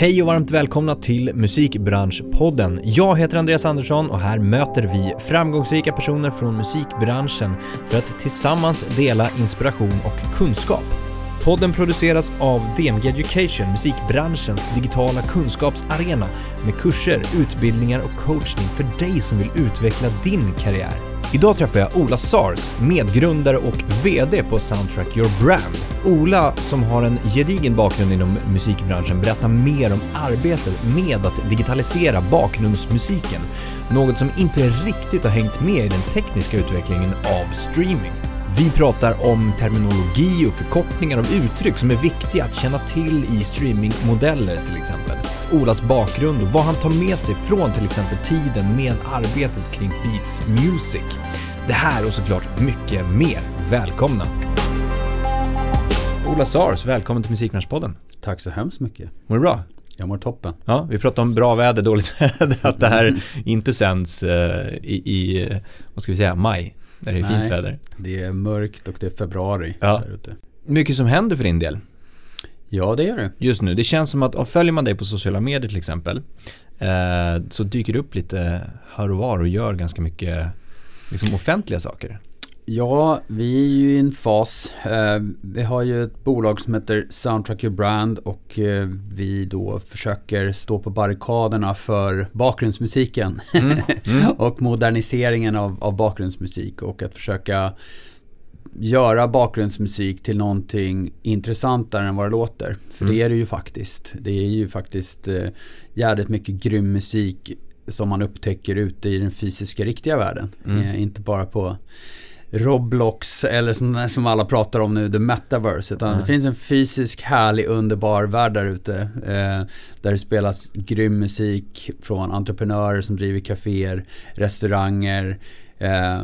Hej och varmt välkomna till Musikbranschpodden. Jag heter Andreas Andersson och här möter vi framgångsrika personer från musikbranschen för att tillsammans dela inspiration och kunskap. Podden produceras av DMG Education, musikbranschens digitala kunskapsarena med kurser, utbildningar och coachning för dig som vill utveckla din karriär. Idag träffar jag Ola Sars, medgrundare och VD på Soundtrack Your Brand. Ola, som har en gedigen bakgrund inom musikbranschen, berättar mer om arbetet med att digitalisera bakgrundsmusiken. Något som inte riktigt har hängt med i den tekniska utvecklingen av streaming. Vi pratar om terminologi och förkortningar av uttryck som är viktiga att känna till i streamingmodeller till exempel. Olas bakgrund och vad han tar med sig från till exempel tiden med arbetet kring Beats Music. Det här och såklart mycket mer. Välkomna! Ola Sars, välkommen till Musikbranschpodden. Tack så hemskt mycket. Mår du bra? Jag mår toppen. Ja, vi pratade om bra väder, dåligt väder, att det här inte sänds eh, i, i, vad ska vi säga, maj, när det är fint Nej. väder. Det är mörkt och det är februari Ja. där ute. Mycket som händer för din del Ja, det gör det. just nu. Det känns som att, om följer man dig på sociala medier till exempel, eh, så dyker det upp lite här och var och gör ganska mycket liksom, offentliga saker. Ja, vi är ju i en fas. Eh, vi har ju ett bolag som heter Soundtrack Your Brand och eh, vi då försöker stå på barrikaderna för bakgrundsmusiken Mm. Mm. och moderniseringen av, av bakgrundsmusik och att försöka göra bakgrundsmusik till någonting intressantare än vad det låter. För Mm. det är det ju faktiskt. Det är ju faktiskt eh, jävligt mycket grym musik som man upptäcker ute i den fysiska riktiga världen. Mm. Eh, inte bara på Roblox eller som, som alla pratar om nu, the metaverse. Utan Nej. det finns en fysisk, härlig, underbar värld där ute. Eh, där det spelas grym musik från entreprenörer som driver kaféer, restauranger, eh,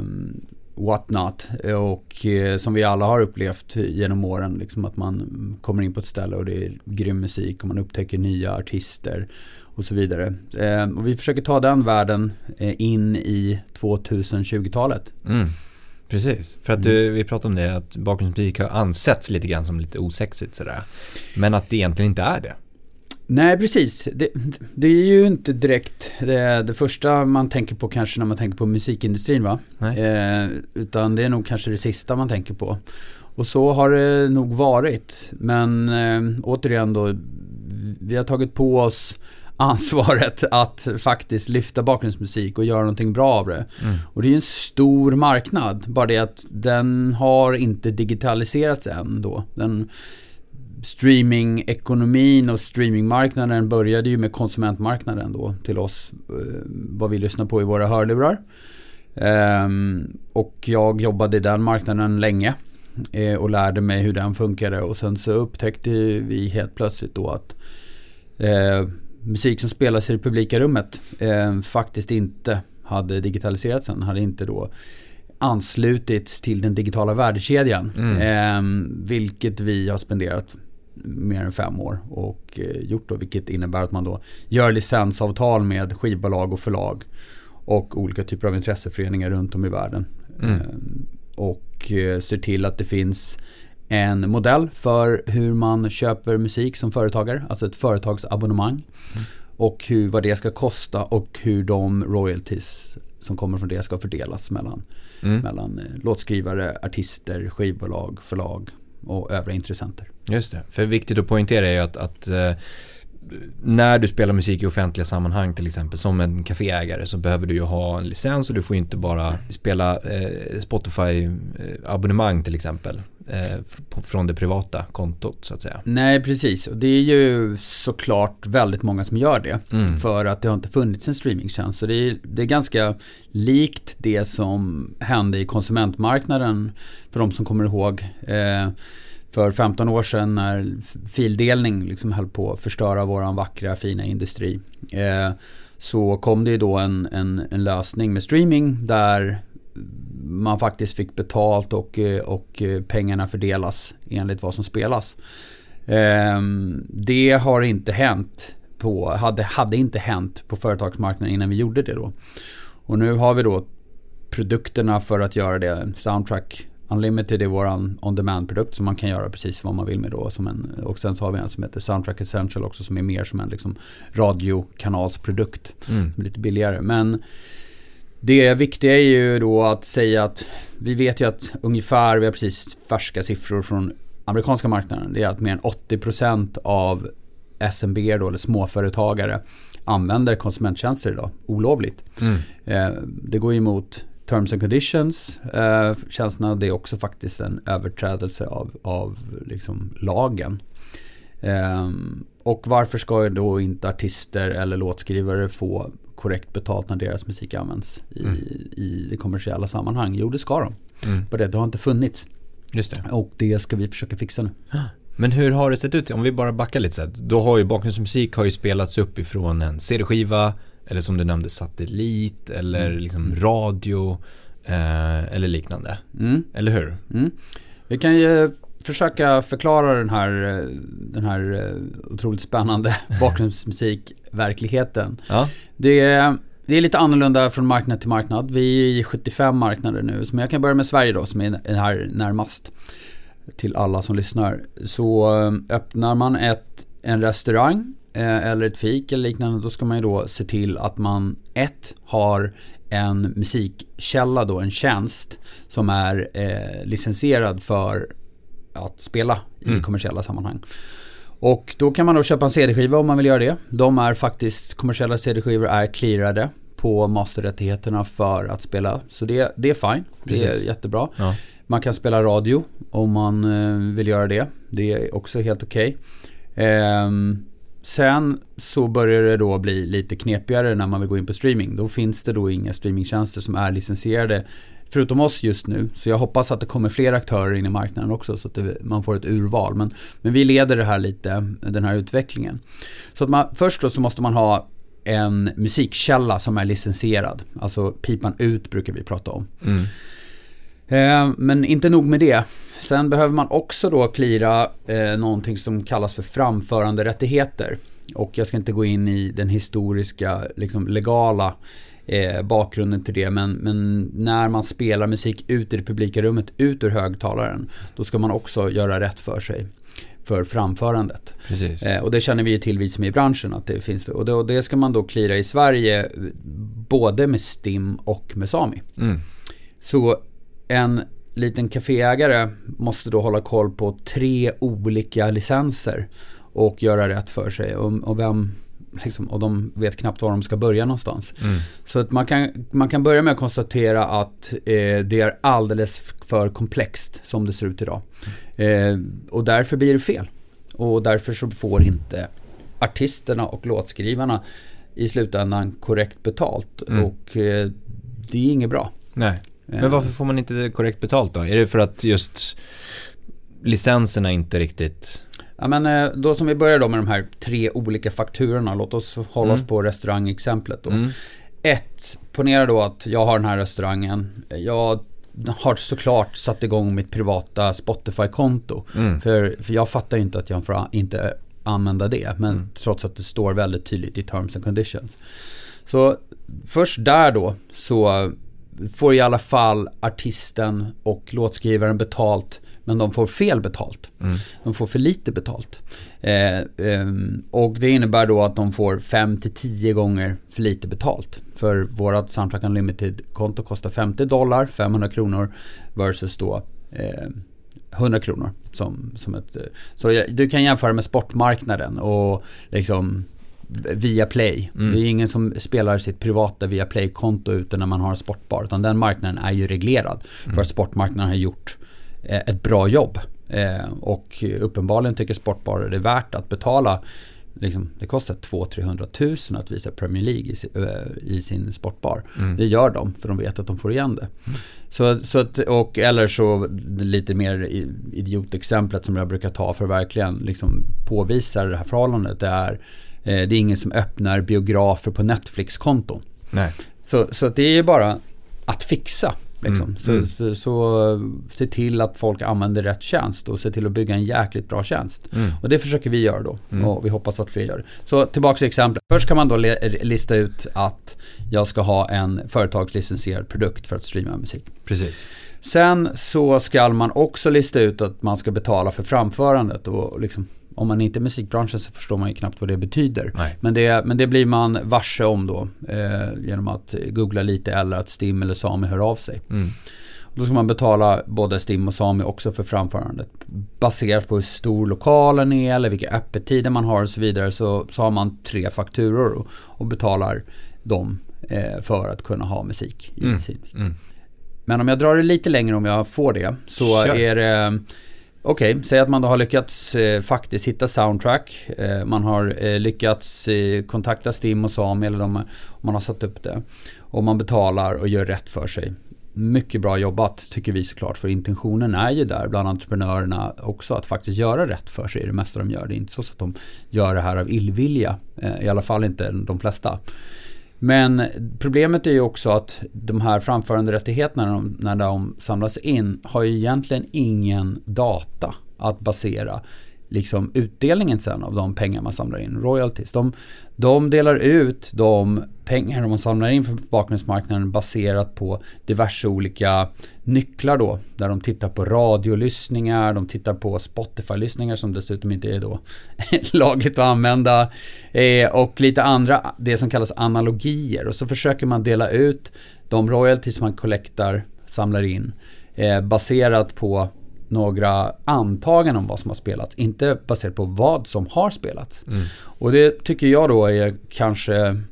what not. Och eh, som vi alla har upplevt genom åren, liksom att man kommer in på ett ställe och det är grym musik och man upptäcker nya artister och så vidare. Eh, och vi försöker ta den världen eh, in i 2020-talet. Mm. Precis, för att du, vi pratade om det att bakgrundsmusik har ansetts lite grann som lite osexigt sådär. Men att det egentligen inte är det. Nej, precis. Det, det är ju inte direkt det, det första man tänker på kanske när man tänker på musikindustrin va? Eh, utan det är nog kanske det sista man tänker på. Och så har det nog varit. Men eh, återigen då, vi har tagit på oss ansvaret att faktiskt lyfta bakgrundsmusik och göra någonting bra av det. Mm. Och det är ju en stor marknad, bara det att den har inte digitaliserats än då. Den streamingekonomin och streamingmarknaden började ju med konsumentmarknaden då till oss, eh, vad vi lyssnar på i våra hörlurar. Ehm, och jag jobbade i den marknaden länge eh, och lärde mig hur den funkade och sen så upptäckte vi helt plötsligt då att eh, musik som spelas i det publika rummet eh, faktiskt inte hade digitaliserats än, hade inte då anslutits till den digitala värdekedjan. Mm. Eh, vilket vi har spenderat mer än fem år och eh, gjort då, vilket innebär att man då gör licensavtal med skivbolag och förlag och olika typer av intresseföreningar runt om i världen. Mm. Eh, och eh, ser till att det finns en modell för hur man köper musik som företagare, alltså ett företagsabonnemang. Och hur, vad det ska kosta och hur de royalties som kommer från det ska fördelas mellan, Mm. mellan eh, låtskrivare, artister, skivbolag, förlag och övriga intressenter. Just det, för viktigt att poängtera är ju att, att eh, när du spelar musik i offentliga sammanhang till exempel som en kaféägare så behöver du ju ha en licens och du får ju inte bara spela eh, Spotify-abonnemang till exempel eh, från det privata kontot så att säga. Nej, precis. Och det är ju såklart väldigt många som gör det. Mm. För att det har inte funnits en streamingtjänst. Så det är, det är ganska likt det som hände i konsumentmarknaden. För de som kommer ihåg. Eh, för 15 år sedan när fildelning liksom höll på att förstöra våran vackra fina industri. Eh, så kom det ju då en, en, en lösning med streaming där man faktiskt fick betalt och, eh, och eh, pengarna fördelas enligt vad som spelas. Eh, Det har inte hänt på, hade, hade inte hänt på företagsmarknaden innan vi gjorde det då. Och nu har vi då produkterna för att göra det. Soundtrack Unlimited är vår on-demand-produkt som man kan göra precis vad man vill med då. Som en, och sen så har vi en som heter Soundtrack Essential också som är mer som en liksom radiokanalsprodukt. Mm. Lite billigare. Men det viktiga är ju då att säga att vi vet ju att ungefär, vi har precis färska siffror från amerikanska marknaden. Det är att mer än 80% av SMB då, eller småföretagare använder konsumenttjänster idag olovligt. Mm. Eh, det går emot terms and conditions eh, tjänsterna. Det är också faktiskt en överträdelse av, av liksom lagen. Eh, och varför ska då inte artister eller låtskrivare få korrekt betalt när deras musik används i, mm. i det kommersiella sammanhang? Jo, det ska de. Mm. det, det har inte funnits. Just det. Och det ska vi försöka fixa nu. Men hur har det sett ut? Om vi bara backar lite så här, Då har ju bakgrundsmusik har ju spelats upp ifrån en CD-skiva eller som du nämnde satellit eller mm. liksom radio eh, eller liknande. Mm. Eller hur? Mm. Vi kan ju försöka förklara den här, den här eh, otroligt spännande bakgrundsmusikverkligheten. Ja. Det, det är lite annorlunda från marknad till marknad. Vi är i 75 marknader nu, men jag kan börja med Sverige då som är här närmast till alla som lyssnar. Så eh, öppnar man ett, en restaurang eh, eller ett fik eller liknande, då ska man ju då se till att man ett har en musikkälla då, en tjänst som är eh, licensierad för att spela i mm. kommersiella sammanhang. Och då kan man då köpa en CD-skiva om man vill göra det. De är faktiskt, kommersiella CD-skivor är clearade på masterrättigheterna för att spela. Så det, det är fine, det är jättebra. Ja. Man kan spela radio om man eh, vill göra det. Det är också helt okej. Okay. Eh, sen så börjar det då bli lite knepigare när man vill gå in på streaming. Då finns det då inga streamingtjänster som är licensierade förutom oss just nu. Så jag hoppas att det kommer fler aktörer in i marknaden också så att det, man får ett urval. Men, men vi leder det här lite, den här utvecklingen. Så att man, först då så måste man ha en musikkälla som är licensierad. Alltså pipan ut brukar vi prata om. Mm. Eh, men inte nog med det. Sen behöver man också då klira eh, någonting som kallas för framföranderättigheter. Och jag ska inte gå in i den historiska, liksom legala eh, bakgrunden till det. Men, men, när man spelar musik ut i det publika rummet, ut ur högtalaren, då ska man också göra rätt för sig för framförandet. Eh, och det känner vi ju till vi som är i branschen att det finns. Och det, och det ska man då klira i Sverige både med STIM och med Sami. Mm. Så en liten kaféägare måste då hålla koll på tre olika licenser och göra rätt för sig. Och, och vem, liksom, och de vet knappt var de ska börja någonstans. Mm. Så att man, kan, man kan börja med att konstatera att eh, det är alldeles för komplext som det ser ut idag. Eh, och därför blir det fel. Och därför så får inte artisterna och låtskrivarna i slutändan korrekt betalt. Mm. Och eh, det är inget bra. Nej. Men varför får man inte korrekt betalt då? Är det för att just licenserna inte riktigt... Ja men eh, då som vi börjar då med de här tre olika fakturorna. Låt oss hålla mm. oss på restaurangexemplet då. Mm. Ett, ponera då att jag har den här restaurangen. Jag har såklart satt igång mitt privata Spotify-konto. Mm. För, för jag fattar ju inte att jag får inte använda det. Men mm. trots att det står väldigt tydligt i terms and conditions. Så först där då så får i alla fall artisten och låtskrivaren betalt men de får fel betalt. Mm. De får för lite betalt. Eh, eh, och det innebär då att de får 5-10 gånger för lite betalt. För vårat Soundtrack Unlimited-konto kostar 50 dollar, 500 kronor versus då eh, 100 kronor. Som, som ett, så du kan jämföra med sportmarknaden och liksom via Play. Mm. Det är ingen som spelar sitt privata via Play-konto ute när man har en sportbar. Utan den marknaden är ju reglerad. Mm. För att sportmarknaden har gjort eh, ett bra jobb. Eh, och uppenbarligen tycker sportbarer det är värt att betala Liksom, det kostar 200-300 tusen att visa Premier League i, äh, i sin sportbar. Mm. Det gör de för de vet att de får igen det. Mm. Så, så att, och, eller så lite mer idiotexemplet som jag brukar ta för att verkligen liksom påvisa det här förhållandet. Det är Eh, det är ingen som öppnar biografer på Netflix-konton. Så, så det är ju bara att fixa. Liksom. Mm. Så, Mm. så, så se till att folk använder rätt tjänst och se till att bygga en jäkligt bra tjänst. Mm. Och det försöker vi göra då Mm. och vi hoppas att fler gör det. Så tillbaka till exemplet. Först kan man då lista ut att jag ska ha en företagslicensierad produkt för att streama musik. Precis. Sen så ska man också lista ut att man ska betala för framförandet och liksom om man inte är musikbranschen så förstår man ju knappt vad det betyder. Nej. Men det, men det blir man varse om då eh, genom att googla lite eller att STIM eller Sami hör av sig. Mm. Då ska man betala både STIM och Sami också för framförandet. Baserat på hur stor lokalen är eller vilka öppettider man har och så vidare så, så har man tre fakturor och, och betalar dem eh, för att kunna ha musik i Mm. sin Mm. men om jag drar det lite längre om jag får det så Kör. är det Okej, säg att man då har lyckats eh, faktiskt hitta soundtrack. Eh, man har eh, lyckats eh, kontakta STIM och Sami eller de, man har satt upp det. Och man betalar och gör rätt för sig. Mycket bra jobbat tycker vi såklart för intentionen är ju där bland entreprenörerna också att faktiskt göra rätt för sig i det mesta de gör. Det är inte så att de gör det här av illvilja. Eh, I alla fall inte de flesta. Men problemet är ju också att de här framföranderättigheterna när de, när de samlas in har ju egentligen ingen data att basera liksom utdelningen sen av de pengar man samlar in, royalties. De, de delar ut de pengar de samlar in från bakgrundsmarknaden baserat på diverse olika nycklar då. Där de tittar på radiolyssningar, de tittar på Spotify-lyssningar som dessutom inte är då lagligt att använda. Eh, och lite andra, det som kallas analogier. Och så försöker man dela ut de royalties man kollektar, samlar in, eh, baserat på några antaganden om vad som har spelats. Inte baserat på vad som har spelats. Mm. Och det tycker jag då är kanske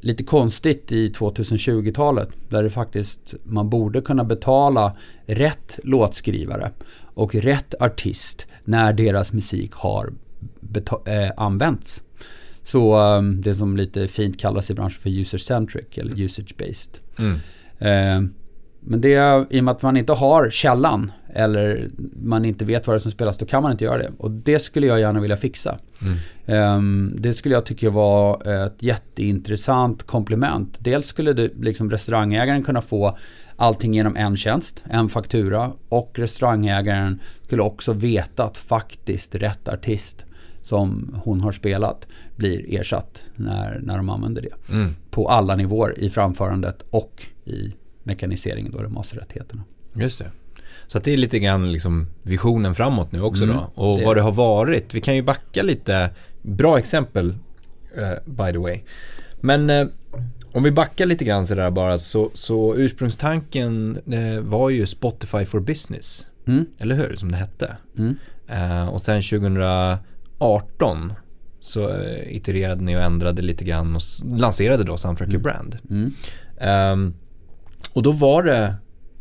lite konstigt i 2020-talet. Där det faktiskt, man borde kunna betala rätt låtskrivare och rätt artist när deras musik har eh, använts. Så eh, det som lite fint kallas i branschen för user-centric eller usage-based. Mm. Eh, men det, i och med att man inte har källan eller man inte vet vad det är som spelas, då kan man inte göra det. Och det skulle jag gärna vilja fixa. Mm. Ehm, det skulle jag tycka var ett jätteintressant komplement. Dels skulle det, liksom restaurangägaren kunna få allting genom en tjänst, en faktura och restaurangägaren skulle också veta att faktiskt rätt artist som hon har spelat blir ersatt när, när de använder det. Mm. På alla nivåer i framförandet och i mekaniseringen då, de masterrättigheterna. Just det. Så att det är lite grann liksom visionen framåt nu också Mm, då. Och det vad det. har varit. Vi kan ju backa lite. Bra exempel eh, by the way. Men eh, om vi backar lite grann sådär bara så, så ursprungstanken eh, var ju Spotify for Business. Mm, Eller hur? Som det hette. mm, och sen 2018 så itererade ni och ändrade lite grann och lanserade då Soundtrack Your Mm. Brand. mm, Ehm, och då var det,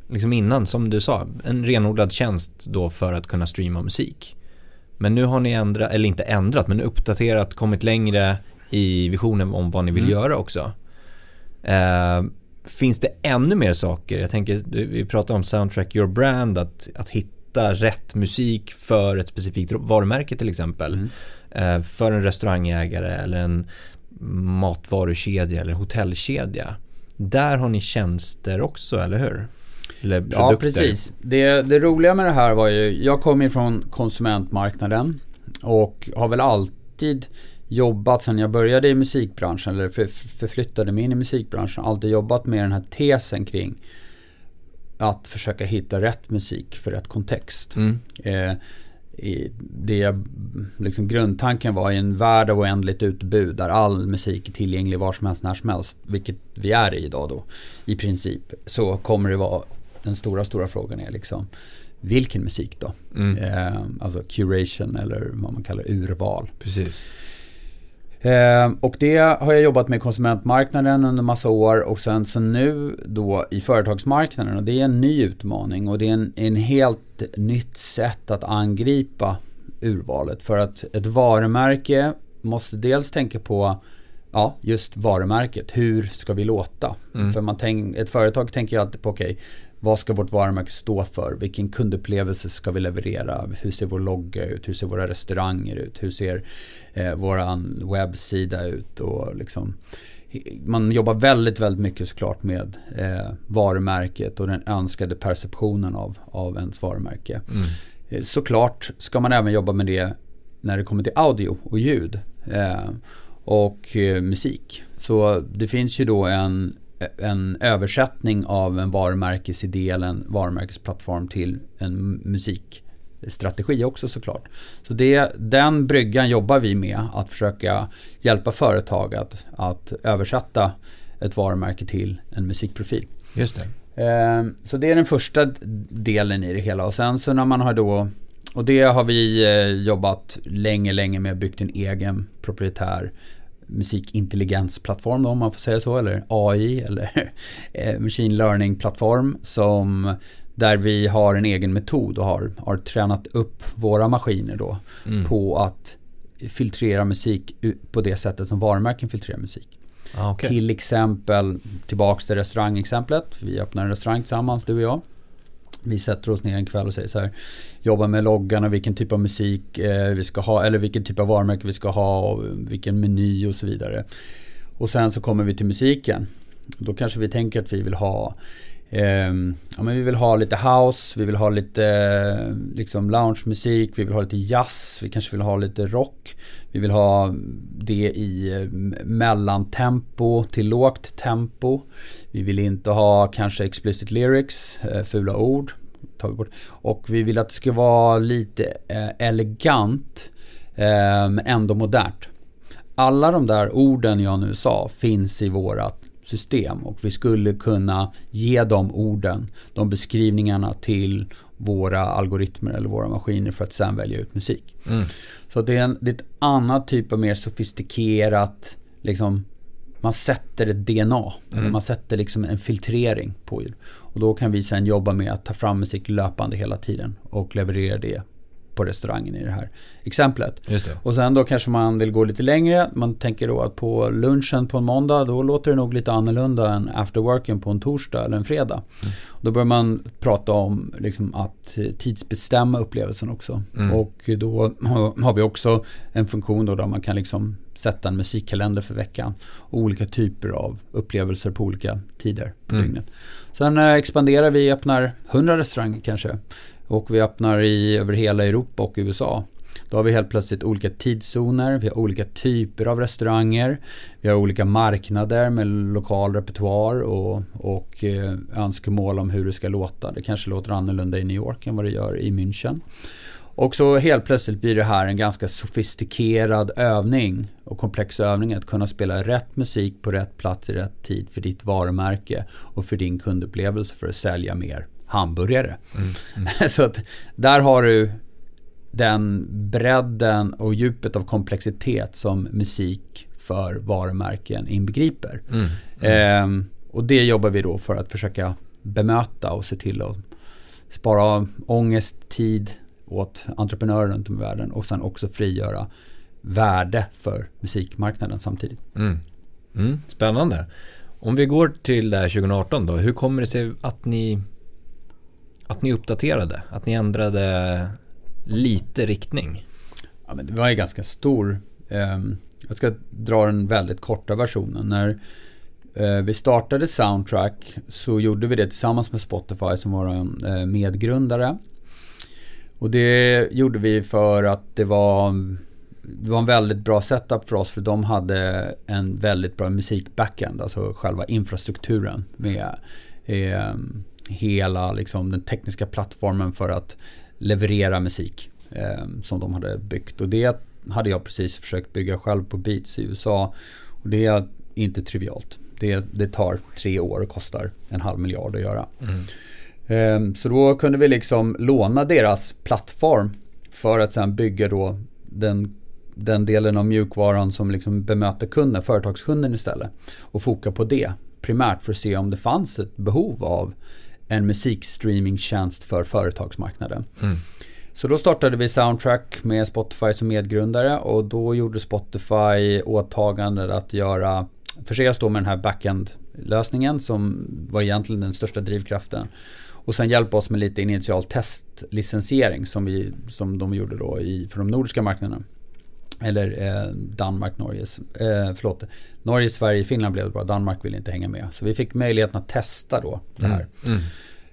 liksom innan, som du sa, en renodlad tjänst då för att kunna streama musik. Men nu har ni ändrat, eller inte ändrat, men uppdaterat, kommit längre i visionen om vad ni vill Mm. göra också. Ehm, finns det ännu mer saker? Jag tänker, vi pratar om Soundtrack Your Brand, att, att hitta rätt musik för ett specifikt varumärke till exempel. mm. Eh, för en restaurangägare eller en matvarukedja eller hotellkedja. Där har ni tjänster också, eller hur? Eller produkter. Ja, precis. Det, det roliga med det här var ju, jag kommer ju från konsumentmarknaden och har väl alltid jobbat sen jag började i musikbranschen eller för, förflyttade mig in i musikbranschen, alltid jobbat med den här tesen kring att försöka hitta rätt musik för rätt kontext. Mm. Eh, det liksom grundtanken var i en värld av oändligt utbud där all musik är tillgänglig var som helst, när som helst, vilket vi är i idag då, i princip, så kommer det vara den stora, stora frågan är liksom vilken musik då? Mm. Eh, alltså curation eller vad man kallar urval. Precis. Eh, och det har jag jobbat med i konsumentmarknaden under massa år och sen så nu då i företagsmarknaden och det är en ny utmaning och det är en, en helt nytt sätt att angripa urvalet för att ett varumärke måste dels tänka på ja, just varumärket. Hur ska vi låta? Mm. För man tänk, ett företag tänker ju alltid på okej, vad ska vårt varumärke stå för? Vilken kundupplevelse ska vi leverera? Hur ser vår logga ut? Hur ser våra restauranger ut? Hur ser eh, våran webbsida ut? Och liksom man jobbar väldigt, väldigt mycket såklart med eh, varumärket och den önskade perceptionen av, av ens varumärke. Mm. Eh, såklart ska man även jobba med det när det kommer till audio och ljud eh, och eh, musik. Så det finns ju då en, en översättning av en varumärkesidé eller en varumärkesplattform till en musikstrategi också såklart. Så det, den bryggan jobbar vi med att försöka hjälpa företag att, att översätta ett varumärke till en musikprofil. Just det. Eh, så det är den första delen i det hela och sen så när man har då och det har vi eh, jobbat länge, länge med, byggt en egen proprietär musikintelligensplattform då, om man får säga så, eller AI eller eh, machine learning plattform som där vi har en egen metod och har, har tränat upp våra maskiner då mm. på att filtrera musik på det sättet som varumärken filtrerar musik. Ah, okay. Till exempel, tillbaks till restaurangexemplet. Vi öppnar en restaurang tillsammans, du och jag. Vi sätter oss ner en kväll och säger så här. Jobbar med loggan och vilken typ av musik eh, vi ska ha. Eller vilken typ av varumärke vi ska ha. Och vilken meny och så vidare. Och sen så kommer vi till musiken. Då kanske vi tänker att vi vill ha Ehm, ja, men vi vill ha lite house, vi vill ha lite liksom loungemusik, vi vill ha lite jazz, vi kanske vill ha lite rock. Vi vill ha det i eh, mellantempo till lågt tempo. Vi vill inte ha kanske explicit lyrics, eh, fula ord. Tar vi bort. Och vi vill att det ska vara lite eh, elegant eh, men ändå modernt. Alla de där orden jag nu sa finns i vårat system och vi skulle kunna ge de orden, de beskrivningarna till våra algoritmer eller våra maskiner för att sen välja ut musik. Mm. Så det är, en, det är ett annat typ av mer sofistikerat, liksom, man sätter ett DNA. Mm. Man sätter liksom en filtrering på ljud. Och då kan vi sen jobba med att ta fram musik löpande hela tiden och leverera det på restaurangen i det här exemplet. Och sen då kanske man vill gå lite längre. Man tänker då att på lunchen på en måndag då låter det nog lite annorlunda än afterworken på en torsdag eller en fredag. Mm. Då börjar man prata om liksom att tidsbestämma upplevelsen också. Mm. Och då har vi också en funktion då där man kan liksom sätta en musikkalender för veckan. Och olika typer av upplevelser på olika tider på mm. dygnet. Sen eh, expanderar vi, öppnar 100 restauranger kanske. Och vi öppnar i, över hela Europa och USA. Då har vi helt plötsligt olika tidszoner, vi har olika typer av restauranger, vi har olika marknader med lokal repertoar och, och eh, önskemål om hur det ska låta. Det kanske låter annorlunda i New York än vad det gör i München. Och så helt plötsligt blir det här en ganska sofistikerad övning och komplex övning att kunna spela rätt musik på rätt plats i rätt tid för ditt varumärke och för din kundupplevelse för att sälja mer hamburgare. Mm. Mm. så att där har du den bredden och djupet av komplexitet som musik för varumärken inbegriper. Mm. Eh, och det jobbar vi då för att försöka bemöta och se till att spara ångest, tid åt entreprenörer runt om i världen och sen också frigöra värde för musikmarknaden samtidigt. Mm. Mm, spännande. Om vi går till 2018 då, hur kommer det sig att ni att ni uppdaterade, att ni ändrade lite riktning? Ja, men det var ju ganska stor. Eh, jag ska dra den väldigt korta versionen. När eh, vi startade Soundtrack så gjorde vi det tillsammans med Spotify som våra eh, medgrundare. Och det gjorde vi för att det var, det var en väldigt bra setup för oss för de hade en väldigt bra musik-backend, alltså själva infrastrukturen med eh, hela liksom, den tekniska plattformen för att leverera musik eh, som de hade byggt. Och det hade jag precis försökt bygga själv på Beats i USA. Och det är inte trivialt. Det, det tar tre år och kostar en halv miljard att göra. Mm. Eh, så då kunde vi liksom låna deras plattform för att sen bygga då den den delen av mjukvaran som liksom bemöter kunden, företagskunden istället. Och foka på det primärt för att se om det fanns ett behov av en musikstreamingtjänst för företagsmarknaden. Mm. Så då startade vi Soundtrack med Spotify som medgrundare och då gjorde Spotify åtagandet att göra, förse oss då med den här backend-lösningen som var egentligen den största drivkraften. Och sen hjälpa oss med lite initial testlicensiering som, vi, som de gjorde då i, för de nordiska marknaderna. Eller eh, Danmark, Norge, eh, förlåt. Norge, Sverige, Finland blev det bra. Danmark ville inte hänga med. Så vi fick möjligheten att testa då det här. Mm. Mm.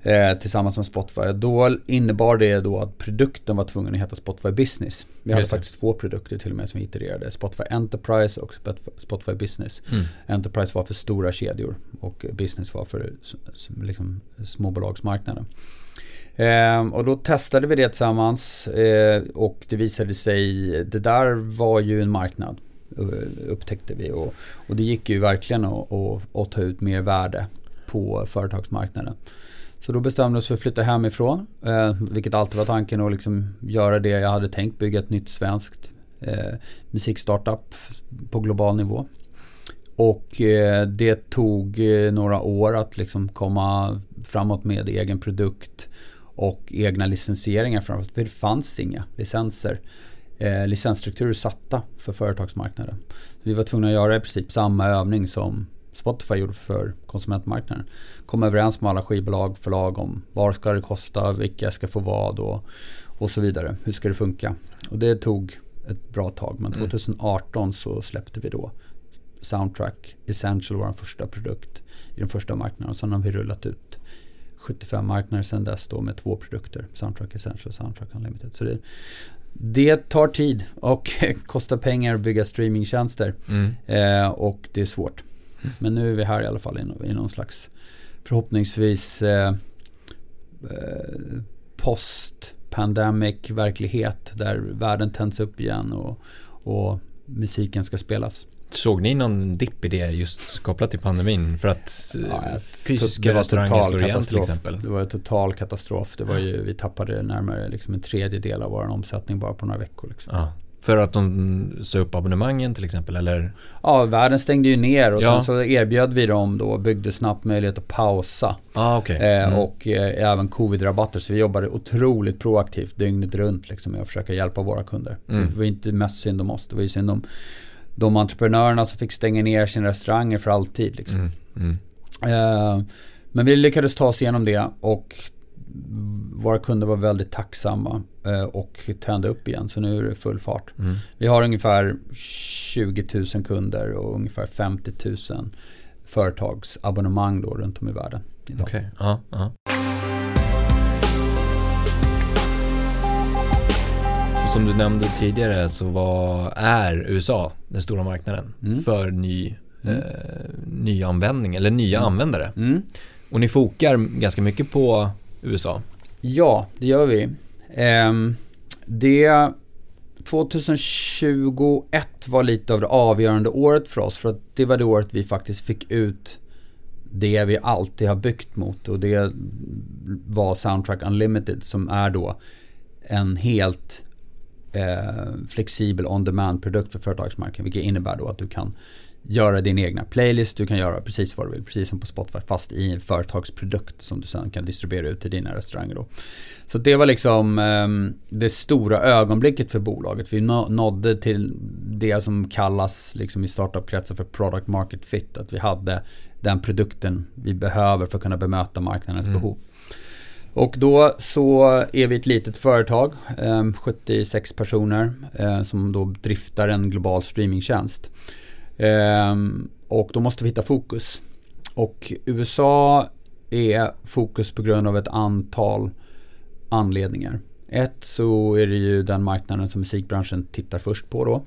Eh, tillsammans med Spotify. Då innebar det då att produkten var tvungen att heta Spotify Business. Vi hade faktiskt två produkter till och med som vi itererade. Spotify Enterprise och Spotify Business. Mm. Enterprise var för stora kedjor och Business var för liksom, småbolagsmarknaden. Eh, och då testade vi det tillsammans eh, och det visade sig, det där var ju en marknad eh, upptäckte vi. Och, och det gick ju verkligen att, att, att ta ut mer värde på företagsmarknaden. Så då bestämde vi oss för att flytta hemifrån, eh, vilket alltid var tanken att liksom göra det jag hade tänkt, bygga ett nytt svenskt eh, musikstartup på global nivå. Och eh, det tog eh, några år att liksom komma framåt med egen produkt och egna licensieringar framför För det fanns inga licenser. Eh, licensstrukturer satta för företagsmarknaden. Så vi var tvungna att göra i princip samma övning som Spotify gjorde för konsumentmarknaden. Komma överens med alla skivbolag, förlag om vad ska det kosta, vilka ska få vad och, och så vidare. Hur ska det funka? Och det tog ett bra tag. Men 2018 mm. så släppte vi då Soundtrack Essential, vår första produkt i den första marknaden. Och sen har vi rullat ut 75 marknader sedan dess då med två produkter. Soundtrack Essential och Soundtrack Unlimited. Så det, det tar tid och kostar pengar att bygga streamingtjänster. Mm. Eh, och det är svårt. Men nu är vi här i alla fall i, i någon slags förhoppningsvis eh, eh, post pandemic verklighet där världen tänds upp igen och, och musiken ska spelas. Såg ni någon dipp i det just kopplat till pandemin? För att ja, fysiska restauranger slår igen till exempel. Det var en total katastrof. Det var ju, vi tappade närmare liksom en tredjedel av vår omsättning bara på några veckor. Liksom. Ja. För att de sa upp abonnemangen till exempel eller? Ja, världen stängde ju ner och ja. sen så erbjöd vi dem då, byggde snabbt möjlighet att pausa. Ah, okay. Eh, mm. Och eh, även covid-rabatter. Så vi jobbade otroligt proaktivt dygnet runt liksom, med att försöka hjälpa våra kunder. Mm. Det var inte mest synd om oss, det var ju synd om de entreprenörerna som fick stänga ner sina restauranger för alltid. Liksom. Mm, mm. Eh, men vi lyckades ta oss igenom det och våra kunder var väldigt tacksamma eh, och tände upp igen. Så nu är det full fart. Mm. Vi har ungefär 20 000 kunder och ungefär 50 000 företagsabonnemang då runt om i världen. Okej, okay. ja, ja. Som du nämnde tidigare så var, är USA den stora marknaden mm. för ny, mm. eh, nyanvändning eller nya mm. användare. Mm. Och ni fokar ganska mycket på USA. Ja, det gör vi. Eh, det 2021 var lite av det avgörande året för oss för att det var det året vi faktiskt fick ut det vi alltid har byggt mot och det var Soundtrack Unlimited som är då en helt eh, flexibel on-demand-produkt för företagsmarknaden. Vilket innebär då att du kan göra din egna playlist, du kan göra precis vad du vill, precis som på Spotify, fast i en företagsprodukt som du sen kan distribuera ut till dina restauranger då. Så det var liksom eh, det stora ögonblicket för bolaget. Vi nådde till det som kallas liksom i startupkretsar för product market fit. Att vi hade den produkten vi behöver för att kunna bemöta marknadens mm. behov. Och då så är vi ett litet företag, ehm, 76 personer eh, som då driftar en global streamingtjänst. Ehm, och då måste vi hitta fokus. Och USA är fokus på grund av ett antal anledningar. Ett så är det ju den marknaden som musikbranschen tittar först på då.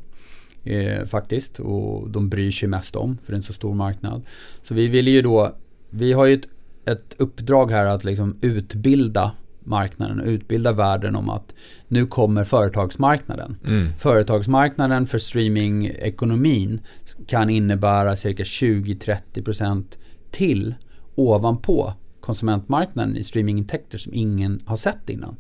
Eh, faktiskt. Och de bryr sig mest om för det är en så stor marknad. Så vi vill ju då, vi har ju ett ett uppdrag här att liksom utbilda marknaden och utbilda världen om att nu kommer företagsmarknaden. Mm. Företagsmarknaden för streamingekonomin kan innebära cirka 20-30% till ovanpå konsumentmarknaden i streamingintäkter som ingen har sett innan.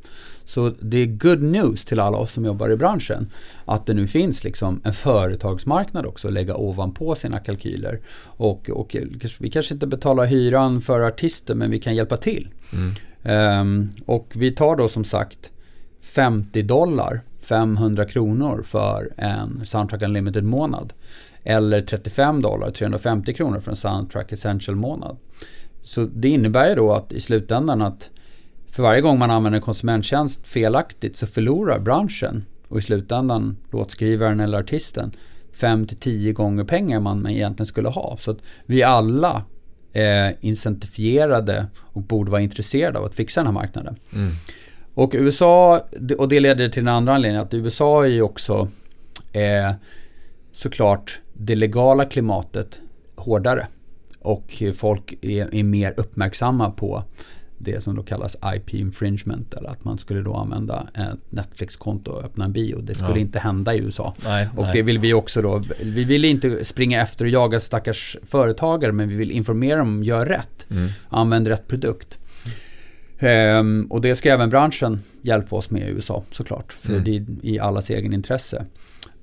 Så det är good news till alla oss som jobbar i branschen att det nu finns liksom en företagsmarknad också att lägga ovanpå sina kalkyler. Och, och vi kanske inte betalar hyran för artister men vi kan hjälpa till. Mm. Um, och vi tar då som sagt 50 dollar, 500 kronor för en Soundtrack Unlimited månad. Eller 35 dollar, 350 kronor för en Soundtrack Essential månad. Så det innebär ju då att i slutändan att för varje gång man använder en konsumenttjänst felaktigt så förlorar branschen och i slutändan låtskrivaren eller artisten 5-10 gånger pengar man egentligen skulle ha. Så att vi alla är incentifierade och borde vara intresserade av att fixa den här marknaden. Mm. Och USA, och det leder till en andra anledning, att USA är ju också eh, såklart det legala klimatet hårdare. Och folk är, är mer uppmärksamma på det som då kallas IP infringement eller att man skulle då använda ett Netflix-konto och öppna en bio. Det skulle ja. inte hända i USA. Nej, och nej. det vill vi också då. Vi vill inte springa efter och jaga stackars företagare men vi vill informera dem om gör rätt. Mm. Använd rätt produkt. Um, och det ska även branschen hjälpa oss med i USA såklart. För mm. det är i allas egen intresse.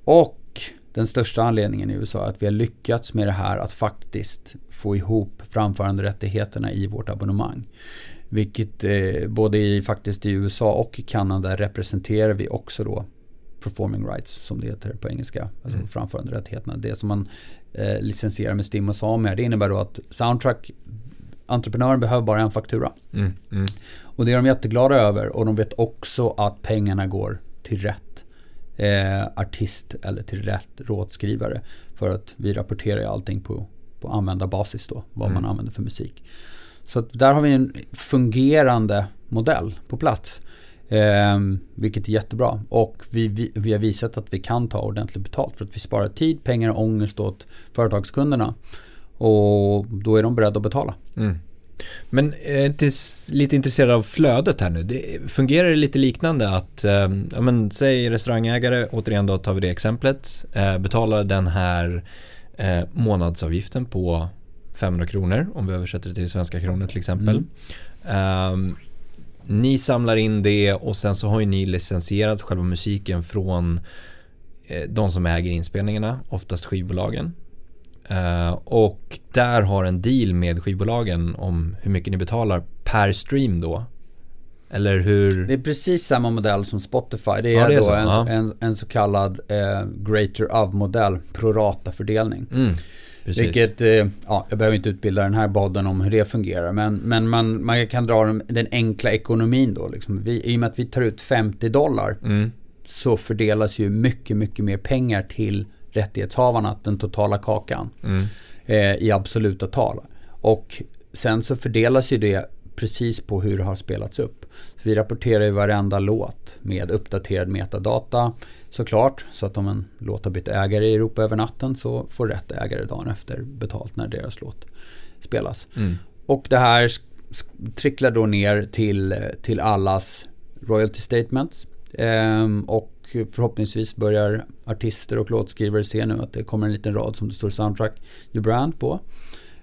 Och den största anledningen i USA är att vi har lyckats med det här att faktiskt få ihop framföranderättigheterna i vårt abonnemang. Vilket eh, både i, faktiskt i USA och i Kanada representerar vi också då performing rights som det heter på engelska. Alltså mm. framföranderättigheterna. Det som man eh, licensierar med STIM och SAME. Det innebär då att Soundtrack entreprenören behöver bara en faktura. Mm. Mm. Och det är de jätteglada över och de vet också att pengarna går till rätt eh, artist eller till rätt rådskrivare. För att vi rapporterar ju allting på, på användarbasis då, vad mm. man använder för musik. Så där har vi en fungerande modell på plats. Eh, vilket är jättebra. Och vi, vi, vi, har visat att vi kan ta ordentligt betalt för att vi sparar tid, pengar och ångest åt företagskunderna. Och då är de beredda att betala. Mm. Men jag är inte lite intresserad av flödet här nu. Det, fungerar det lite liknande att, eh, ja men säg restaurangägare, återigen då tar vi det exemplet, eh, betalar den här eh, månadsavgiften på 500 kronor om vi översätter det till svenska kronor till exempel. Mm. Um, ni samlar in det och sen så har ju ni licensierat själva musiken från eh, de som äger inspelningarna, oftast skivbolagen. Uh, och där har en deal med skivbolagen om hur mycket ni betalar per stream då. Eller hur? Det är precis samma modell som Spotify. Det är, ja, det är då en, en, en, så kallad eh, greater of-modell, prorata-fördelning. Mm. Precis. Vilket, eh, ja, jag behöver inte utbilda den här bodden om hur det fungerar. Men, men man, man kan dra den, den enkla ekonomin då. Liksom. Vi, I och med att vi tar ut 50 dollar mm. så fördelas ju mycket, mycket mer pengar till rättighetshavarna, den totala kakan. Mm. Eh, I absoluta tal. Och sen så fördelas ju det precis på hur det har spelats upp. Så vi rapporterar ju varenda låt med uppdaterad metadata såklart. Så att om en låt har bytt ägare i Europa över natten så får rätt ägare dagen efter betalt när deras låt spelas. Mm. Och det här tricklar då ner till, till allas royalty statements. Ehm, och förhoppningsvis börjar artister och låtskrivare se nu att det kommer en liten rad som det står soundtrack your brand på.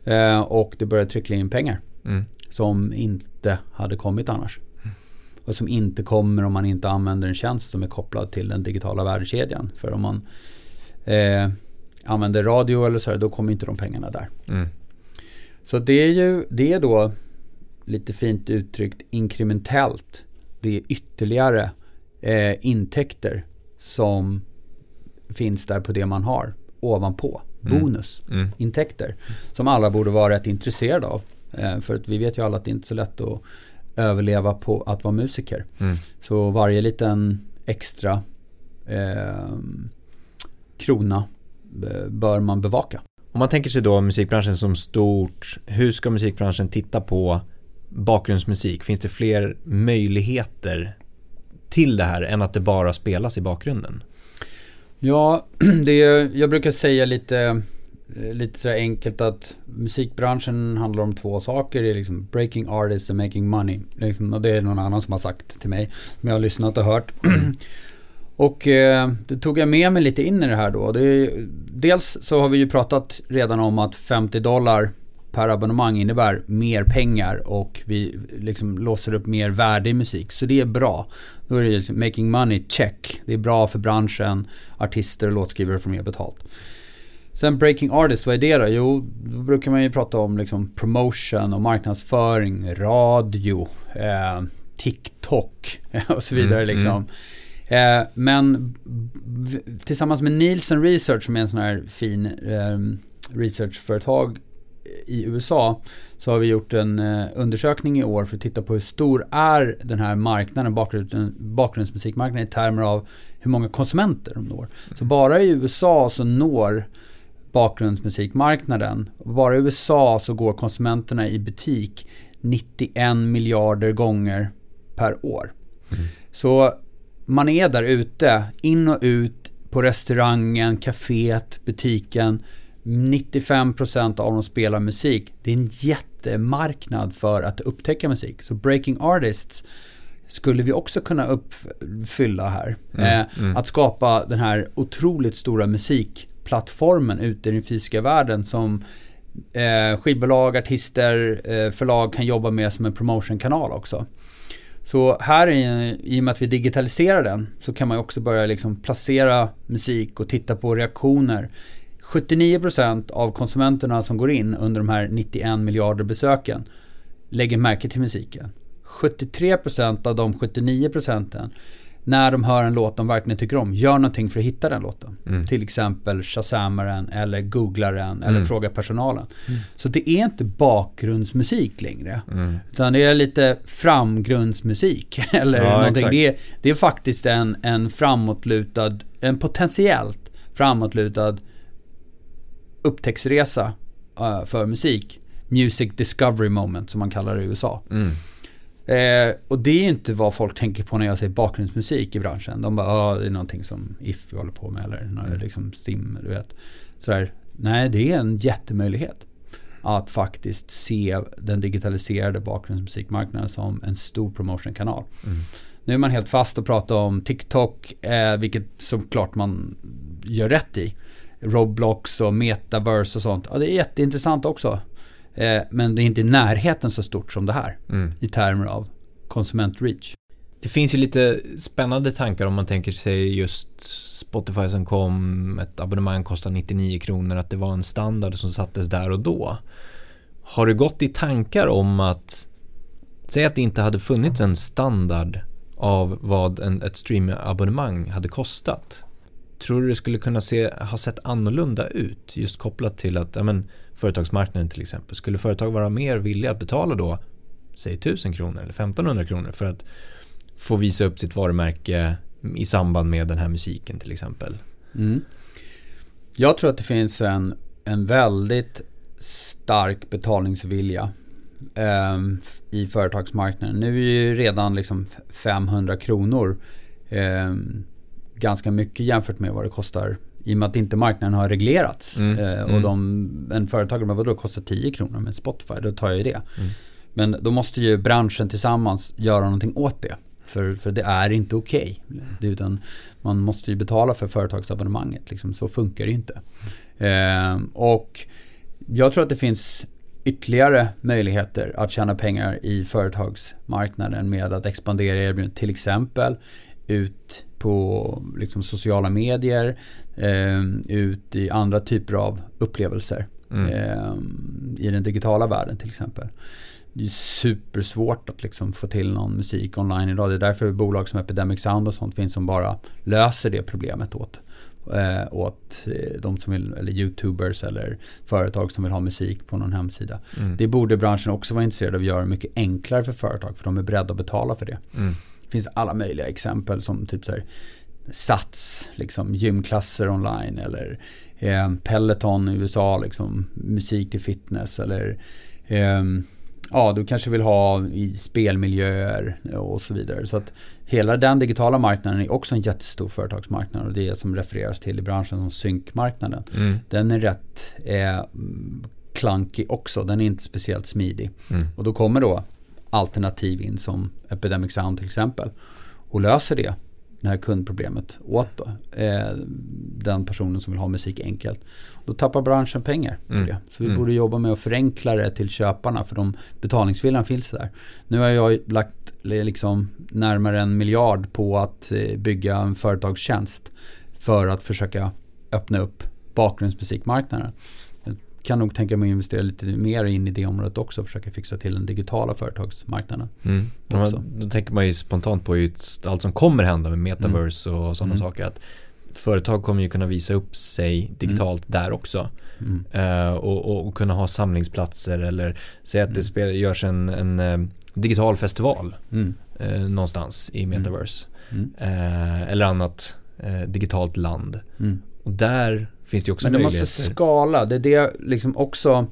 Ehm, och det börjar trickla in pengar. Mm. Som inte hade kommit annars och som inte kommer om man inte använder en tjänst som är kopplad till den digitala värdekedjan. För om man eh, använder radio eller så här, då kommer inte de pengarna där. Mm. Så det är ju, det är då lite fint uttryckt inkrementellt. Det är ytterligare eh, intäkter som finns där på det man har ovanpå. Mm. Bonusintäkter. Mm. Som alla borde vara rätt intresserade av. Eh, för att vi vet ju alla att det inte är så lätt att överleva på att vara musiker. Mm. Så varje liten extra eh, krona bör man bevaka. Om man tänker sig då musikbranschen som stort, hur ska musikbranschen titta på bakgrundsmusik? Finns det fler möjligheter till det här än att det bara spelas i bakgrunden? Ja, det är, jag brukar säga lite Eh, lite så enkelt att musikbranschen handlar om två saker. Det är liksom breaking artists and making money. Liksom, och det är någon annan som har sagt till mig. Som jag har lyssnat och hört. och eh, det tog jag med mig lite in i det här då. Det är, dels så har vi ju pratat redan om att 50 dollar per abonnemang innebär mer pengar och vi liksom låser upp mer värde i musik. Så det är bra. Då är det liksom making money, check. Det är bra för branschen, artister och låtskrivare får mer betalt. Sen Breaking Artist, vad är det då? Jo, då brukar man ju prata om liksom promotion och marknadsföring, radio, eh, TikTok och så vidare mm, liksom. Mm. Eh, men tillsammans med Nielsen Research som är en sån här fin eh, researchföretag i USA så har vi gjort en eh, undersökning i år för att titta på hur stor är den här marknaden, bakgrund, bakgrundsmusikmarknaden i termer av hur många konsumenter de når. Så bara i USA så når bakgrundsmusikmarknaden, bara i USA så går konsumenterna i butik 91 miljarder gånger per år. Mm. Så man är där ute, in och ut på restaurangen, kaféet, butiken. 95% av dem spelar musik. Det är en jättemarknad för att upptäcka musik. Så Breaking Artists skulle vi också kunna uppfylla här. Mm, eh, mm. Att skapa den här otroligt stora plattformen ute i den fysiska världen som eh, skivbolag, artister, eh, förlag kan jobba med som en promotionkanal också. Så här i, i och med att vi digitaliserar den så kan man också börja liksom placera musik och titta på reaktioner. 79% av konsumenterna som går in under de här 91 miljarder besöken lägger märke till musiken. 73% av de 79% när de hör en låt de verkligen tycker om, gör någonting för att hitta den låten. Mm. Till exempel shazammar den eller googlar den eller mm. frågar personalen. Mm. Så det är inte bakgrundsmusik längre. Mm. Utan det är lite framgrundsmusik. eller ja, någonting. Det är, det är faktiskt en, en framåtlutad, en potentiellt framåtlutad upptäcktsresa uh, för musik. Music discovery moment som man kallar det i USA. Eh, och det är inte vad folk tänker på när jag säger bakgrundsmusik i branschen. De bara, ja det är någonting som If vi håller på med eller mm. liksom Stim, du vet. Sådär. Nej, det är en jättemöjlighet. Att faktiskt se den digitaliserade bakgrundsmusikmarknaden som en stor promotionkanal. Mm. Nu är man helt fast och pratar om TikTok, eh, vilket såklart man gör rätt i. Roblox och metaverse och sånt. Ja, det är jätteintressant också. Eh, men det är inte i närheten så stort som det här mm. i termer av konsumentreach. Det finns ju lite spännande tankar om man tänker sig just Spotify som kom, ett abonnemang kostar 99 kronor, att det var en standard som sattes där och då. Har du gått i tankar om att, säg att det inte hade funnits en standard av vad en, ett streamabonnemang hade kostat. Tror du det skulle kunna se, ha sett annorlunda ut just kopplat till att ja, men, företagsmarknaden till exempel. Skulle företag vara mer villiga att betala då, säg 1000 kronor eller 1500 kronor för att få visa upp sitt varumärke i samband med den här musiken till exempel? Mm. Jag tror att det finns en, en väldigt stark betalningsvilja eh, i företagsmarknaden. Nu är ju redan liksom 500 kronor eh, ganska mycket jämfört med vad det kostar i och med att inte marknaden har reglerats. Mm. Eh, och mm. de, en företagare, men vadå kostar 10 kronor med Spotify, då tar jag ju det. Mm. Men då måste ju branschen tillsammans göra någonting åt det. För, för det är inte okej. Okay. Utan man måste ju betala för företagsabonnemanget. Liksom. Så funkar det ju inte. Eh, och jag tror att det finns ytterligare möjligheter att tjäna pengar i företagsmarknaden med att expandera erbjudandet. Till exempel ut på liksom sociala medier, ut i andra typer av upplevelser. Mm. Eh, I den digitala världen till exempel. Det är supersvårt att liksom få till någon musik online idag. Det är därför bolag som Epidemic Sound och sånt finns som bara löser det problemet åt, eh, åt eh, de som vill, eller YouTubers eller företag som vill ha musik på någon hemsida. Mm. Det borde branschen också vara intresserad av att göra mycket enklare för företag för de är beredda att betala för det. Mm. Det finns alla möjliga exempel som typ så här Sats, liksom gymklasser online eller eh, Peloton i USA, liksom musik till fitness eller eh, ja, du kanske vill ha i spelmiljöer och så vidare. Så att hela den digitala marknaden är också en jättestor företagsmarknad och det är som refereras till i branschen som synkmarknaden. Mm. Den är rätt eh, klankig också, den är inte speciellt smidig. Mm. Och då kommer då alternativ in som Epidemic Sound till exempel och löser det det här kundproblemet åt då, eh, den personen som vill ha musik enkelt. Då tappar branschen pengar på mm. det. Så vi mm. borde jobba med att förenkla det till köparna för de betalningsviljan finns där. Nu har jag lagt liksom närmare en miljard på att eh, bygga en företagstjänst för att försöka öppna upp bakgrundsmusikmarknaden kan nog tänka mig att investera lite mer in i det området också och försöka fixa till den digitala företagsmarknaden. Mm. Ja, då tänker man ju spontant på allt som kommer hända med metaverse mm. och sådana mm. saker. Att företag kommer ju kunna visa upp sig digitalt mm. där också. Mm. Uh, och, och, kunna ha samlingsplatser eller säga att det mm. spel, görs en, en uh, digital festival uh, någonstans i metaverse. eller annat digitalt land. Och där finns det ju också Men möjligheter. måste skala. Det är det liksom också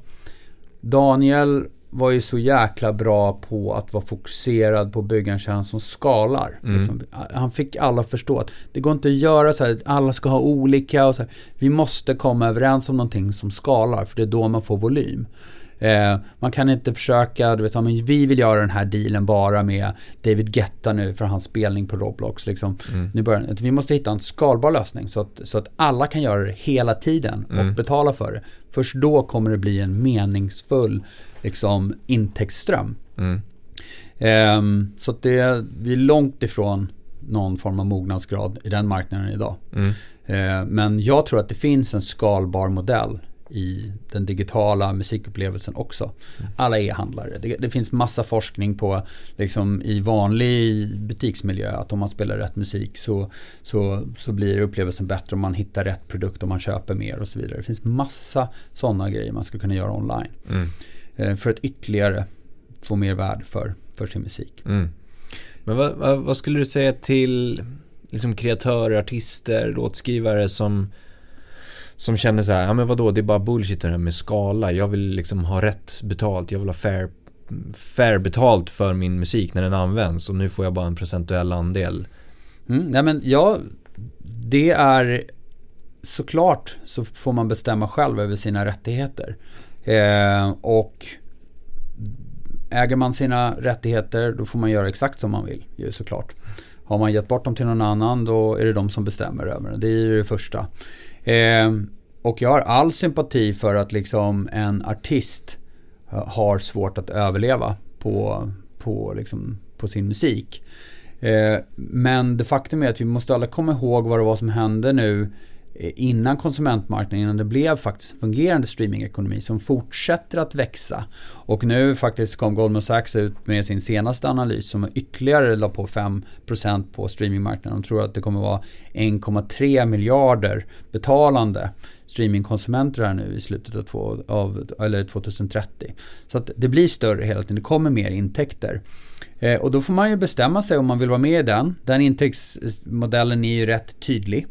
Daniel var ju så jäkla bra på att vara fokuserad på att bygga en tjänst som skalar. Mm. Liksom. Han fick alla att förstå att det går inte att göra så här, att alla ska ha olika och så här. Vi måste komma överens om någonting som skalar, för det är då man får volym. Eh, man kan inte försöka, du vet, men vi vill göra den här dealen bara med David Guetta nu för hans spelning på Roblox. Liksom. Mm. Nu börjar, vi måste hitta en skalbar lösning så att, så att alla kan göra det hela tiden och mm. betala för det. Först då kommer det bli en meningsfull liksom, intäktsström. Mm. Eh, så att det, vi är långt ifrån någon form av mognadsgrad i den marknaden idag. Mm. Eh, men jag tror att det finns en skalbar modell i den digitala musikupplevelsen också. Alla e-handlare. Det, det, finns massa forskning på liksom i vanlig butiksmiljö att om man spelar rätt musik så, så, så blir upplevelsen bättre om man hittar rätt produkt och man köper mer och så vidare. Det finns massa sådana grejer man skulle kunna göra online. Mm. Eh, för att ytterligare få mer värde för, för sin musik. Mm. Men vad, vad, vad, skulle du säga till liksom kreatörer, artister, låtskrivare som som känner så här, ja men vadå, det är bara bullshit det här med skala. Jag vill liksom ha rätt betalt, jag vill ha fair, fair betalt för min musik när den används och nu får jag bara en procentuell andel. Mm, nej men ja, det är såklart så får man bestämma själv över sina rättigheter. Eh, och äger man sina rättigheter då får man göra exakt som man vill ju såklart. Har man gett bort dem till någon annan då är det de som bestämmer över det. Det är ju det första. Eh, och jag har all sympati för att liksom en artist har svårt att överleva på, på, liksom, på sin musik. Eh, men det faktum är att vi måste alla komma ihåg vad det var som hände nu Eh, innan konsumentmarknaden, innan det blev faktiskt fungerande streamingekonomi som fortsätter att växa. Och nu faktiskt kom Goldman Sachs ut med sin senaste analys som ytterligare la på 5% på streamingmarknaden. De tror att det kommer vara 1,3 miljarder betalande streamingkonsumenter här nu i slutet av, två, av eller 2030. Så att det blir större hela tiden, det kommer mer intäkter. Eh, och då får man ju bestämma sig om man vill vara med i den. Den intäktsmodellen är ju rätt tydlig.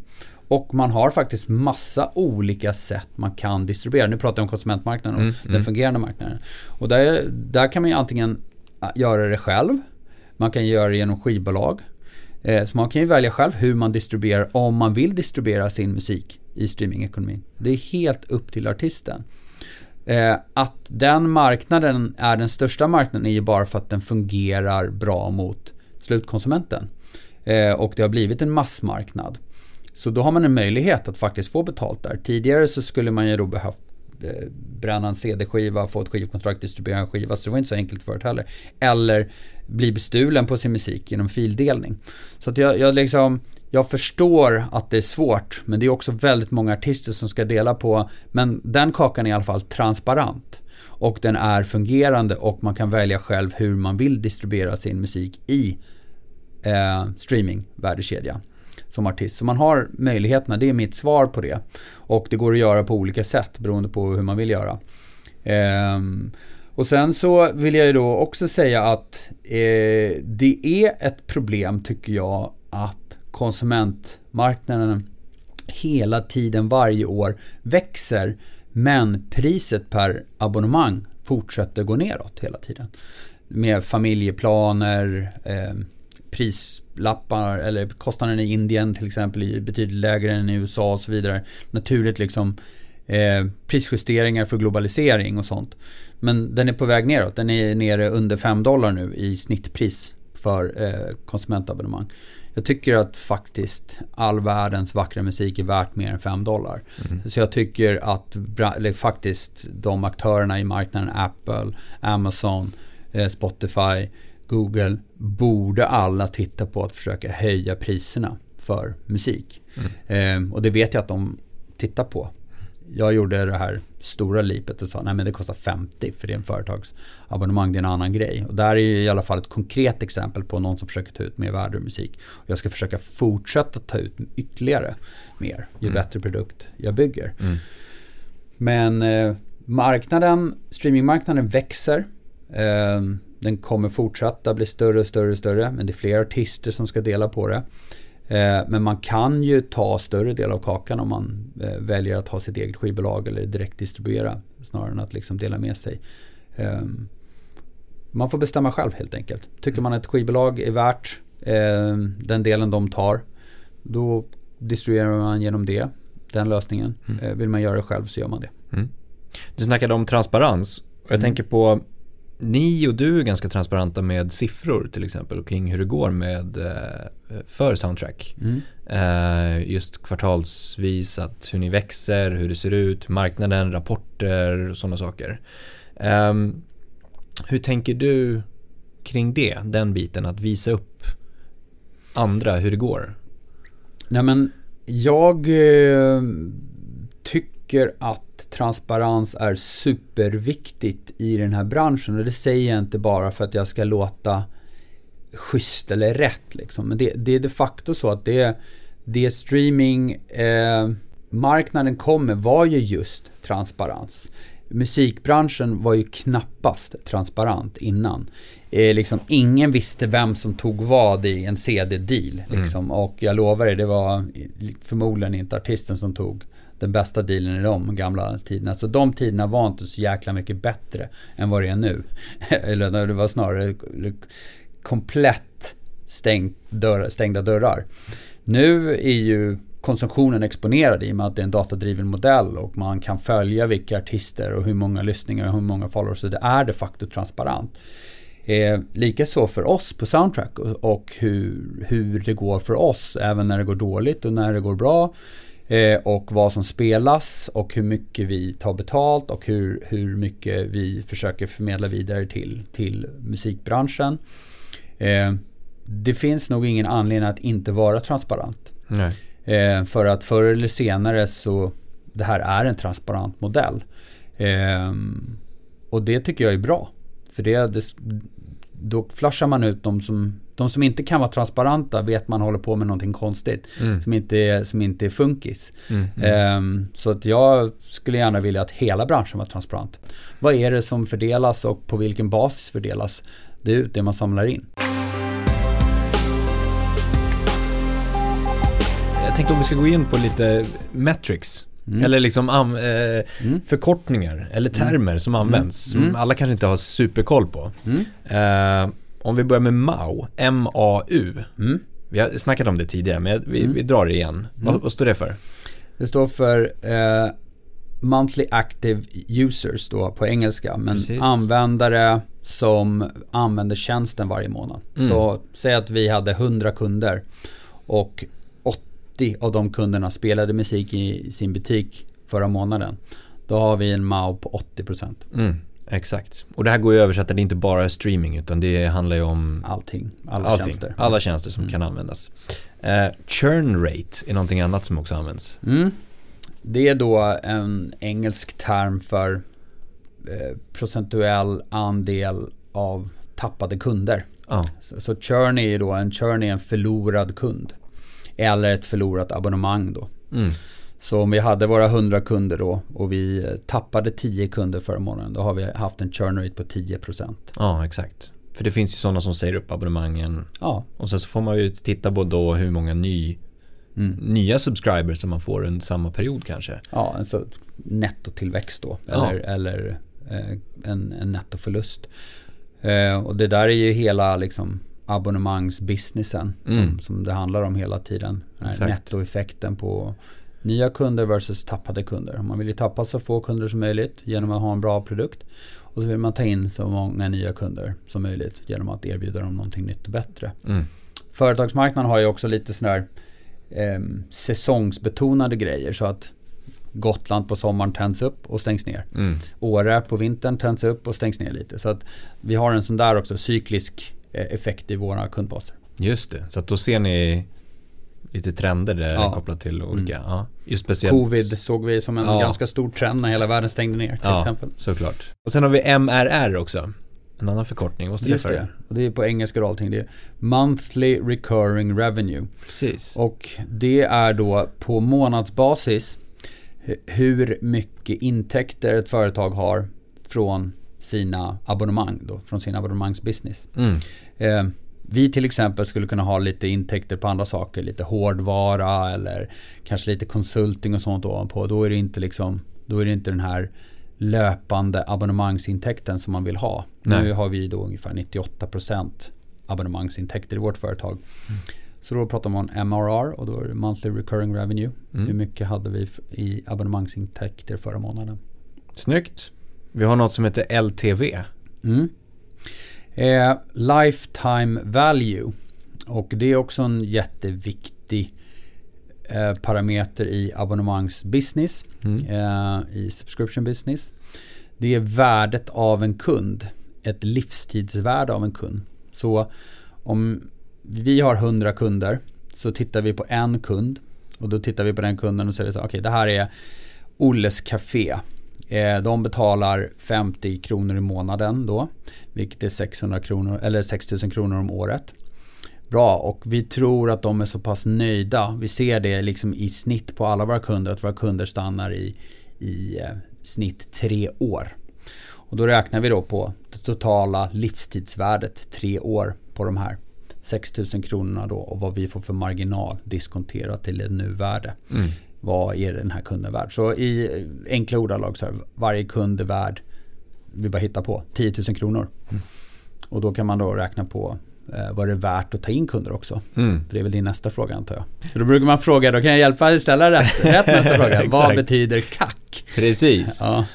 Och man har faktiskt massa olika sätt man kan distribuera. Nu pratar jag om konsumentmarknaden och mm, den mm. fungerande marknaden. Och där, där kan man ju antingen äh, göra det själv. Man kan göra det genom skivbolag. Eh, så man kan ju välja själv hur man distribuerar om man vill distribuera sin musik i streamingekonomin. Det är helt upp till artisten. Eh, att den marknaden är den största marknaden är ju bara för att den fungerar bra mot slutkonsumenten. Eh, och det har blivit en massmarknad. Så då har man en möjlighet att faktiskt få betalt där. Tidigare så skulle man ju då behövt eh, bränna en CD-skiva, få ett skivkontrakt, distribuera en skiva. Så det var inte så enkelt förut heller. Eller bli bestulen på sin musik genom fildelning. Så att jag, jag, liksom, jag förstår att det är svårt. Men det är också väldigt många artister som ska dela på. Men den kakan är i alla fall transparent. Och den är fungerande och man kan välja själv hur man vill distribuera sin musik i eh, streamingvärdekedjan som artist. Så man har möjligheterna, det är mitt svar på det. Och det går att göra på olika sätt beroende på hur man vill göra. Ehm, och sen så vill jag ju då också säga att eh, det är ett problem tycker jag att konsumentmarknaden hela tiden varje år växer men priset per abonnemang fortsätter gå neråt hela tiden. Med familjeplaner, eh, prislappar eller kostnaden i Indien till exempel är betydligt lägre än i USA och så vidare. Naturligt liksom eh, prisjusteringar för globalisering och sånt. Men den är på väg neråt. Den är nere under 5 dollar nu i snittpris för eh, konsumentabonnemang. Jag tycker att faktiskt all världens vackra musik är värt mer än 5 dollar. Mm. Så jag tycker att faktiskt de aktörerna i marknaden, Apple, Amazon, eh, Spotify, Google borde alla titta på att försöka höja priserna för musik. Mm. Eh, och det vet jag att de tittar på jag gjorde det här stora lipet och sa nej men det kostar 50 för det är en företagsabonnemang, det är en annan grej. Och där är i alla fall ett konkret exempel på någon som försöker ta ut mer värde ur musik. Och jag ska försöka fortsätta ta ut ytterligare mer ju mm. bättre produkt jag bygger. Mm. Men eh, marknaden, streamingmarknaden växer. Eh, den kommer fortsätta bli större och större och större. Men det är fler artister som ska dela på det. Eh, men man kan ju ta större del av kakan om man eh, väljer att ha sitt eget skivbolag eller direkt distribuera snarare än att liksom dela med sig. Ehm, man får bestämma själv helt enkelt. Tycker man att ett skivbolag är värt ehm, den delen de tar då distribuerar man genom det, den lösningen. Mm. Eh, vill man göra det själv så gör man det. Mm. Du snackade om transparens och jag mm. tänker på ni och du är ganska transparenta med siffror till exempel kring hur det går med eh, för Soundtrack. Mm. Eh, just kvartalsvis att hur ni växer, hur det ser ut, marknaden, rapporter och sådana saker. Ehm, hur tänker du kring det, den biten, att visa upp andra hur det går? Nej men jag eh, tycker att transparens är superviktigt i den här branschen och det säger jag inte bara för att jag ska låta schysst eller rätt liksom. Men det, det är de facto så att det, det streaming eh, marknaden kommer var ju just transparens. Musikbranschen var ju knappast transparent innan. Eh, liksom, ingen visste vem som tog vad i en CD-deal. Liksom. Mm. Och jag lovar er, det var förmodligen inte artisten som tog den bästa dealen i de gamla tiderna. Så de tiderna var inte så jäkla mycket bättre än vad det är nu. Eller det var snarare komplett stängt dörr, stängda dörrar. Nu är ju konsumtionen exponerad i och med att det är en datadriven modell och man kan följa vilka artister och hur många lyssningar och hur många followers. Så det är de facto transparent. Eh, Likaså för oss på Soundtrack och, och hur, hur det går för oss även när det går dåligt och när det går bra. Eh, och vad som spelas och hur mycket vi tar betalt och hur, hur mycket vi försöker förmedla vidare till, till musikbranschen. Eh, det finns nog ingen anledning att inte vara transparent. Eh, för att förr eller senare så det här är en transparent modell. Eh, och det tycker jag är bra. För det, det, då flashar man ut de som, de som inte kan vara transparenta vet man håller på med någonting konstigt. Mm. Som, inte är, som inte är funkis. Mm, mm. Um, så att jag skulle gärna vilja att hela branschen var transparent. Vad är det som fördelas och på vilken basis fördelas? Det är det man samlar in. Jag tänkte om vi ska gå in på lite metrics. Mm. Eller liksom eh, mm. förkortningar eller mm. termer som mm. används som mm. alla kanske inte har superkoll på. Eh, om vi börjar med MAU, M-A-U. Vi har snackat om det tidigare men vi, vi drar det igen. Vad, vad, står det för? Det står för eh, Monthly Active Users då på engelska. Men Precis. användare som använder tjänsten varje månad. Så säg att vi hade 100 kunder och 80 av de kunderna spelade musik i sin butik förra månaden. Då har vi en MAU på 80%. Mm, exakt. Och det här går ju att översätta, det är inte bara streaming utan det handlar ju om allting. Alla allting, tjänster. Alla tjänster som mm. kan användas. Uh, churn rate är någonting annat som också används. Mm. Det är då en engelsk term för eh, procentuell andel av tappade kunder. Ah. Så, så churn är ju då en churn är en förlorad kund. Eller ett förlorat abonnemang då. Mm. Så om vi hade våra 100 kunder då och vi tappade 10 kunder förra månaden då har vi haft en churn rate på 10%. Ja, exakt. För det finns ju sådana som säger upp abonnemangen. Ja. Och sen så får man ju titta på då hur många ny, mm. nya subscribers som man får under samma period kanske. Ja, alltså nettotillväxt då. Eller, ja. eller eh, en, en nettoförlust. Eh, och det där är ju hela liksom abonnemangsbusinessen mm. som, som det handlar om hela tiden. Nettoeffekten på nya kunder versus tappade kunder. Man vill ju tappa så få kunder som möjligt genom att ha en bra produkt. Och så vill man ta in så många nya kunder som möjligt genom att erbjuda dem någonting nytt och bättre. Mm. Företagsmarknaden har ju också lite sådana här eh, säsongsbetonade grejer. Så att Gotland på sommaren tänds upp och stängs ner. Mm. Åre på vintern tänds upp och stängs ner lite. Så att vi har en sån där också cyklisk Eh, effekt i våra kundbaser. Just det, så att då ser ni lite trender där Ja. kopplat till olika, Mm. ja. Just speciellt. Covid såg vi som en Ja. ganska stor trend när hela världen stängde ner till Ja. exempel. Såklart. Och sen har vi MRR också. En annan förkortning, vad står det för? det. Och det är på engelska och allting. Det är Monthly Recurring Revenue. Precis. Och det är då på månadsbasis hu- hur mycket intäkter ett företag har från sina abonnemang då, från sin abonnemangsbusiness. Mm. Eh, vi till exempel skulle kunna ha lite intäkter på andra saker, lite hårdvara eller kanske lite konsulting och sånt ovanpå. Då är det inte liksom, då är det inte den här löpande abonnemangsintäkten som man vill ha. Nej. Nu har vi då ungefär 98% abonnemangsintäkter i vårt företag. Så då pratar man om MRR och då är det Monthly Recurring Revenue. Mm. Hur mycket hade vi i abonnemangsintäkter förra månaden? Snyggt. Vi har något som heter LTV. Mm. Eh, lifetime value. Och det är också en jätteviktig eh, parameter i abonnemangsbusiness. Mm. Eh, I subscription business. Det är värdet av en kund. Ett livstidsvärde av en kund. Så om vi har 100 kunder så tittar vi på en kund. Och då tittar vi på den kunden och säger så okej det här är Olles Café. Eh, de betalar 50 kronor i månaden då. Vilket är 600 kronor, eller 6000 kronor om året. Bra, och vi tror att de är så pass nöjda. Vi ser det liksom i snitt på alla våra kunder. Att våra kunder stannar i, i eh, snitt tre år. Och då räknar vi då på det totala livstidsvärdet tre år på de här 6 000 kronorna då och vad vi får för marginal diskonterat till ett nuvärde. Mm. Vad är den här kunden värd? Så i enkla ordalag så här, varje kund är värd, vi bara hittar på, 10 000 kronor. Och då kan man då räkna på eh, vad det är värt att ta in kunder också. Mm. Det är väl din nästa fråga antar jag. Då brukar man fråga, då kan jag hjälpa dig ställa rätt, rätt nästa fråga. vad betyder CAC? Precis. Ja,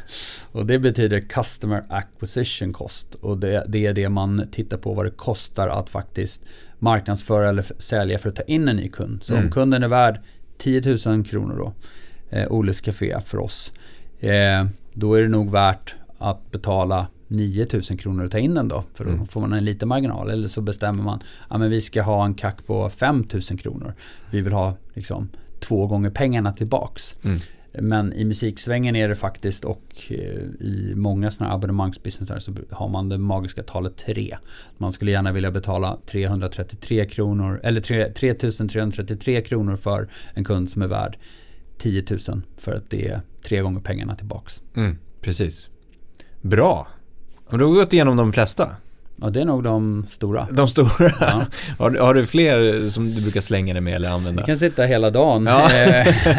och det betyder Customer Acquisition Cost. Och det, det är det man tittar på vad det kostar att faktiskt marknadsföra eller sälja för att ta in en ny kund. Så Mm. om kunden är värd 10 000 kronor då, eh, Oles Café för oss, eh, då är det nog värt att betala 9 000 kronor och ta in den då. För då Mm. får man en liten marginal. Eller så bestämmer man, ja men vi ska ha en CAC på 5 000 kronor. Vi vill ha liksom två gånger pengarna tillbaks. Mm. Men i musiksvängen är det faktiskt och eh, i många sådana här abonnemangsbusinessar så har man det magiska talet 3. Man skulle gärna vilja betala 333 kronor eller 3 3333 kronor för en kund som är värd 10 000 för att det är tre gånger pengarna tillbaks. Mm. Precis. Bra. Har du gått igenom de flesta. Ja, det är nog de stora. De stora. Ja. har, du- har du fler som du brukar slänga dig med eller använda? Vi kan sitta hela dagen. Ja.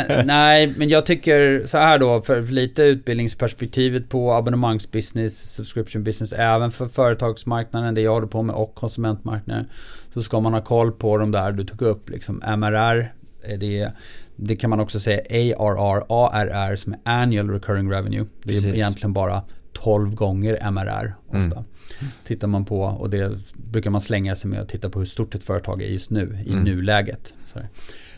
Eh, Nej, men jag tycker så här då, för lite utbildningsperspektivet på abonnemangsbusiness, subscription business, även för företagsmarknaden, det jag håller på med, och konsumentmarknaden, så ska man ha koll på de där du tog upp, liksom MRR, eh, det, det kan man också säga ARR, ARR som är Annual Recurring Revenue. Det är Precis. egentligen bara 12 gånger MRR ofta. Mm. Tittar man på, och det brukar man slänga sig med att titta på hur stort ett företag är just nu, i Mm. nuläget.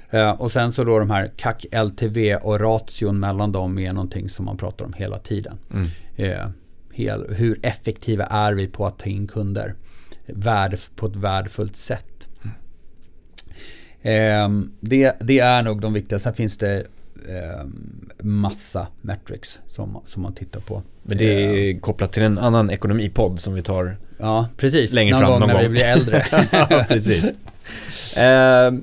Eh, och sen så då de här CAC, LTV och ration mellan dem är någonting som man pratar om hela tiden. Mm. Eh, hel, hur effektiva är vi på att ta in kunder värde, på ett värdefullt sätt? Eh, det, det är nog de viktiga. Sen finns det eh, massa metrics som, som man tittar på. Men det Eh, är kopplat till en annan ekonomipodd som vi tar Ja, precis. längre någon fram gång någon när gång. vi blir äldre. ja, precis. Eh,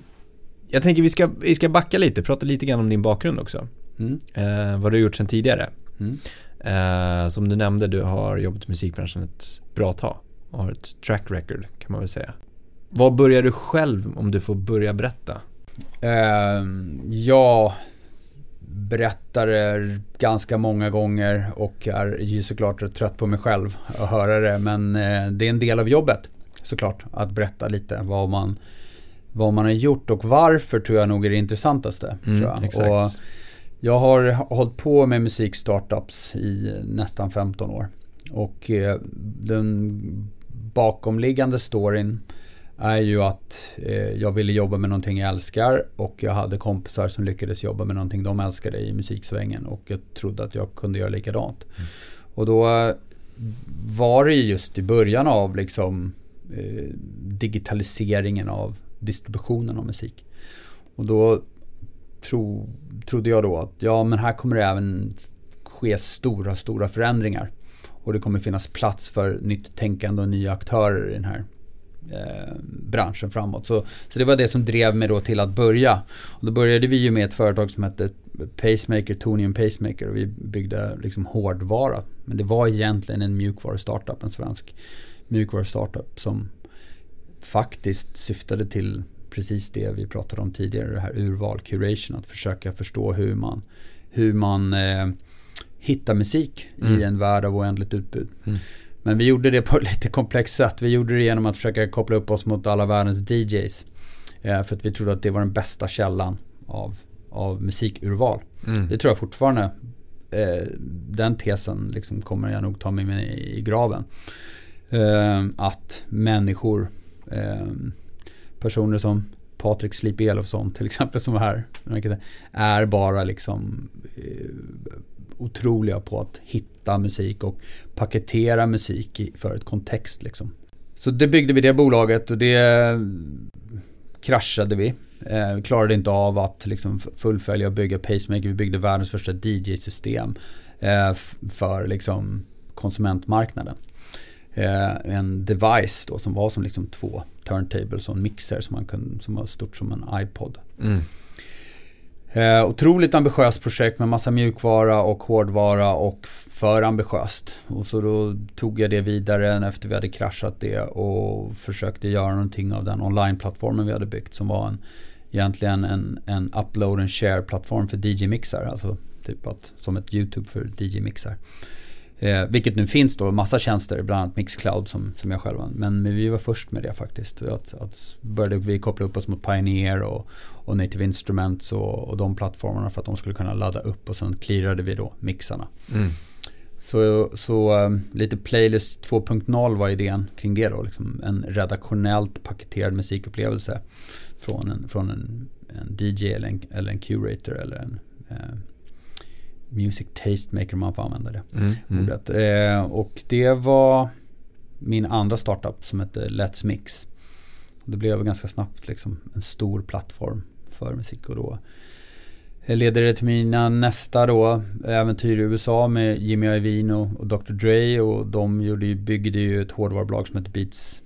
jag tänker vi ska, vi ska backa lite, prata lite grann om din bakgrund också. Mm. Eh, vad du har gjort sedan tidigare. Mm. Som du nämnde, du har jobbat i musikbranschen ett bra tag och har ett track record kan man väl säga. Vad börjar du själv om du får börja berätta? Ehm, jag berättar det ganska många gånger och är ju såklart trött på mig själv att höra det. Men eh, det är en del av jobbet såklart att berätta lite vad man, vad man har gjort och varför tror jag nog är det intressantaste. tror jag. Mm, exakt. Och jag har hållit på med musikstartups i nästan 15 år. Och eh, den bakomliggande storyn är ju att eh, jag ville jobba med någonting jag älskar och jag hade kompisar som lyckades jobba med någonting de älskade i musiksvängen och jag trodde att jag kunde göra likadant. Och då eh, var det ju just i början av liksom eh, digitaliseringen av distributionen av musik. Och då tro, trodde jag då att ja men här kommer det även ske stora, stora förändringar. Och det kommer finnas plats för nytt tänkande och nya aktörer i den här eh, branschen framåt. Så, så det var det som drev mig då till att börja. Och då började vi ju med ett företag som hette Pacemaker, Tonium Pacemaker och vi byggde liksom hårdvara. Men det var egentligen en mjukvaru-startup, en svensk mjukvaru-startup som faktiskt syftade till precis det vi pratade om tidigare, det här urval, curation, att försöka förstå hur man, hur man eh, hittar musik mm. i en värld av oändligt utbud. Mm. Men vi gjorde det på ett lite komplext sätt. Vi gjorde det genom att försöka koppla upp oss mot alla världens DJs. Eh, för att vi trodde att det var den bästa källan av, av musikurval. Mm. Det tror jag fortfarande. Eh, den tesen liksom kommer jag nog ta med mig i graven. Eh, att människor, personer som Patrik Slip Elofsson till exempel som var här. Är bara liksom otroliga på att hitta musik och paketera musik för ett kontext liksom. Så det byggde vi det bolaget och det kraschade vi. Eh, klarade inte av att liksom fullfölja och bygga Pacemaker. Vi byggde världens första DJ-system eh, för liksom konsumentmarknaden. Eh, en device då som var som liksom två turntables och en mixer som, man kunde, som var stort som en iPod. Mm. Eh, otroligt ambitiöst projekt med massa mjukvara och hårdvara och för ambitiöst. Och så då tog jag det vidare efter vi hade kraschat det och försökte göra någonting av den online-plattformen vi hade byggt som var en, egentligen en, en upload and share-plattform för DJ-mixar. Alltså typ att, som ett YouTube för DJ-mixar. Eh, vilket nu finns då massa tjänster, bland annat Mixcloud som, som jag själv Men, men vi var först med det faktiskt. Att, att började vi koppla upp oss mot Pioneer och, och Native Instruments och, och de plattformarna för att de skulle kunna ladda upp och sen clearade vi då mixarna. Mm. Så, så um, lite Playlist 2.0 var idén kring det då. Liksom en redaktionellt paketerad musikupplevelse från en, från en, en DJ eller en, eller en curator eller en uh, Music Tastemaker om man får använda det mm, mm. ordet. Eh, och det var min andra startup som hette Let's Mix. Det blev ganska snabbt liksom en stor plattform för musik och då leder det till mina nästa då äventyr i USA med Jimmy Iovine och, Dr Dre och de gjorde ju, byggde ju ett hårdvarubolag som hette Beats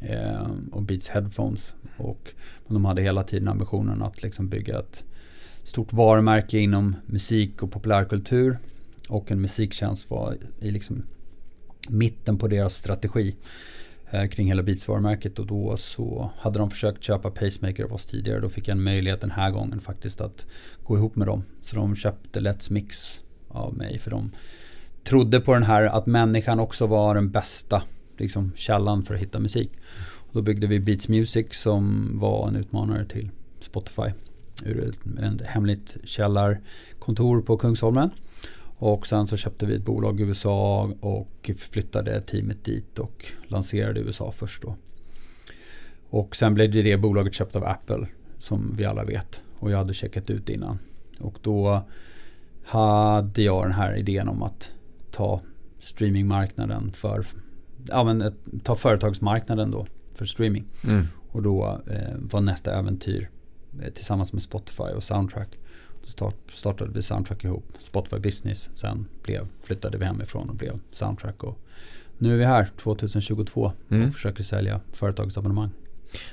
eh, och Beats Headphones och de hade hela tiden ambitionen att liksom bygga ett stort varumärke inom musik och populärkultur. Och en musiktjänst var i liksom mitten på deras strategi eh, kring hela Beats-varumärket. Och då så hade de försökt köpa Pacemaker av oss tidigare. Då fick jag en möjlighet den här gången faktiskt att gå ihop med dem. Så de köpte Let's Mix av mig. För de trodde på den här att människan också var den bästa liksom, källan för att hitta musik. Och då byggde vi Beats Music som var en utmanare till Spotify ur ett hemligt källarkontor på Kungsholmen. Och sen så köpte vi ett bolag i USA och flyttade teamet dit och lanserade USA först då. Och sen blev det, det bolaget köpt av Apple som vi alla vet. Och jag hade checkat ut innan. Och då hade jag den här idén om att ta streamingmarknaden för, ja men ta företagsmarknaden då för streaming. Mm. Och då eh, var nästa äventyr tillsammans med Spotify och Soundtrack. Då startade vi Soundtrack ihop. Spotify Business. Sen blev, flyttade vi hemifrån och blev Soundtrack. Och nu är vi här 2022 mm. och försöker sälja företagsabonnemang.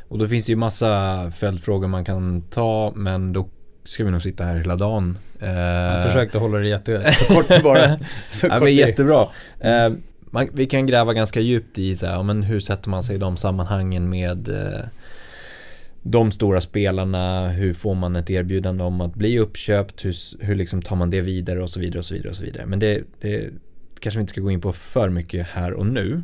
Och då finns det ju massa följdfrågor man kan ta men då ska vi nog sitta här hela dagen. Jag försökte hålla det jätte, så kort bara. Så ja, men jättebra. Eh, man, vi kan gräva ganska djupt i så här, men hur sätter man sig i de sammanhangen med eh, de stora spelarna, hur får man ett erbjudande om att bli uppköpt, hur, hur liksom tar man det vidare och så vidare och så vidare och så vidare. Men det, det kanske vi inte ska gå in på för mycket här och nu.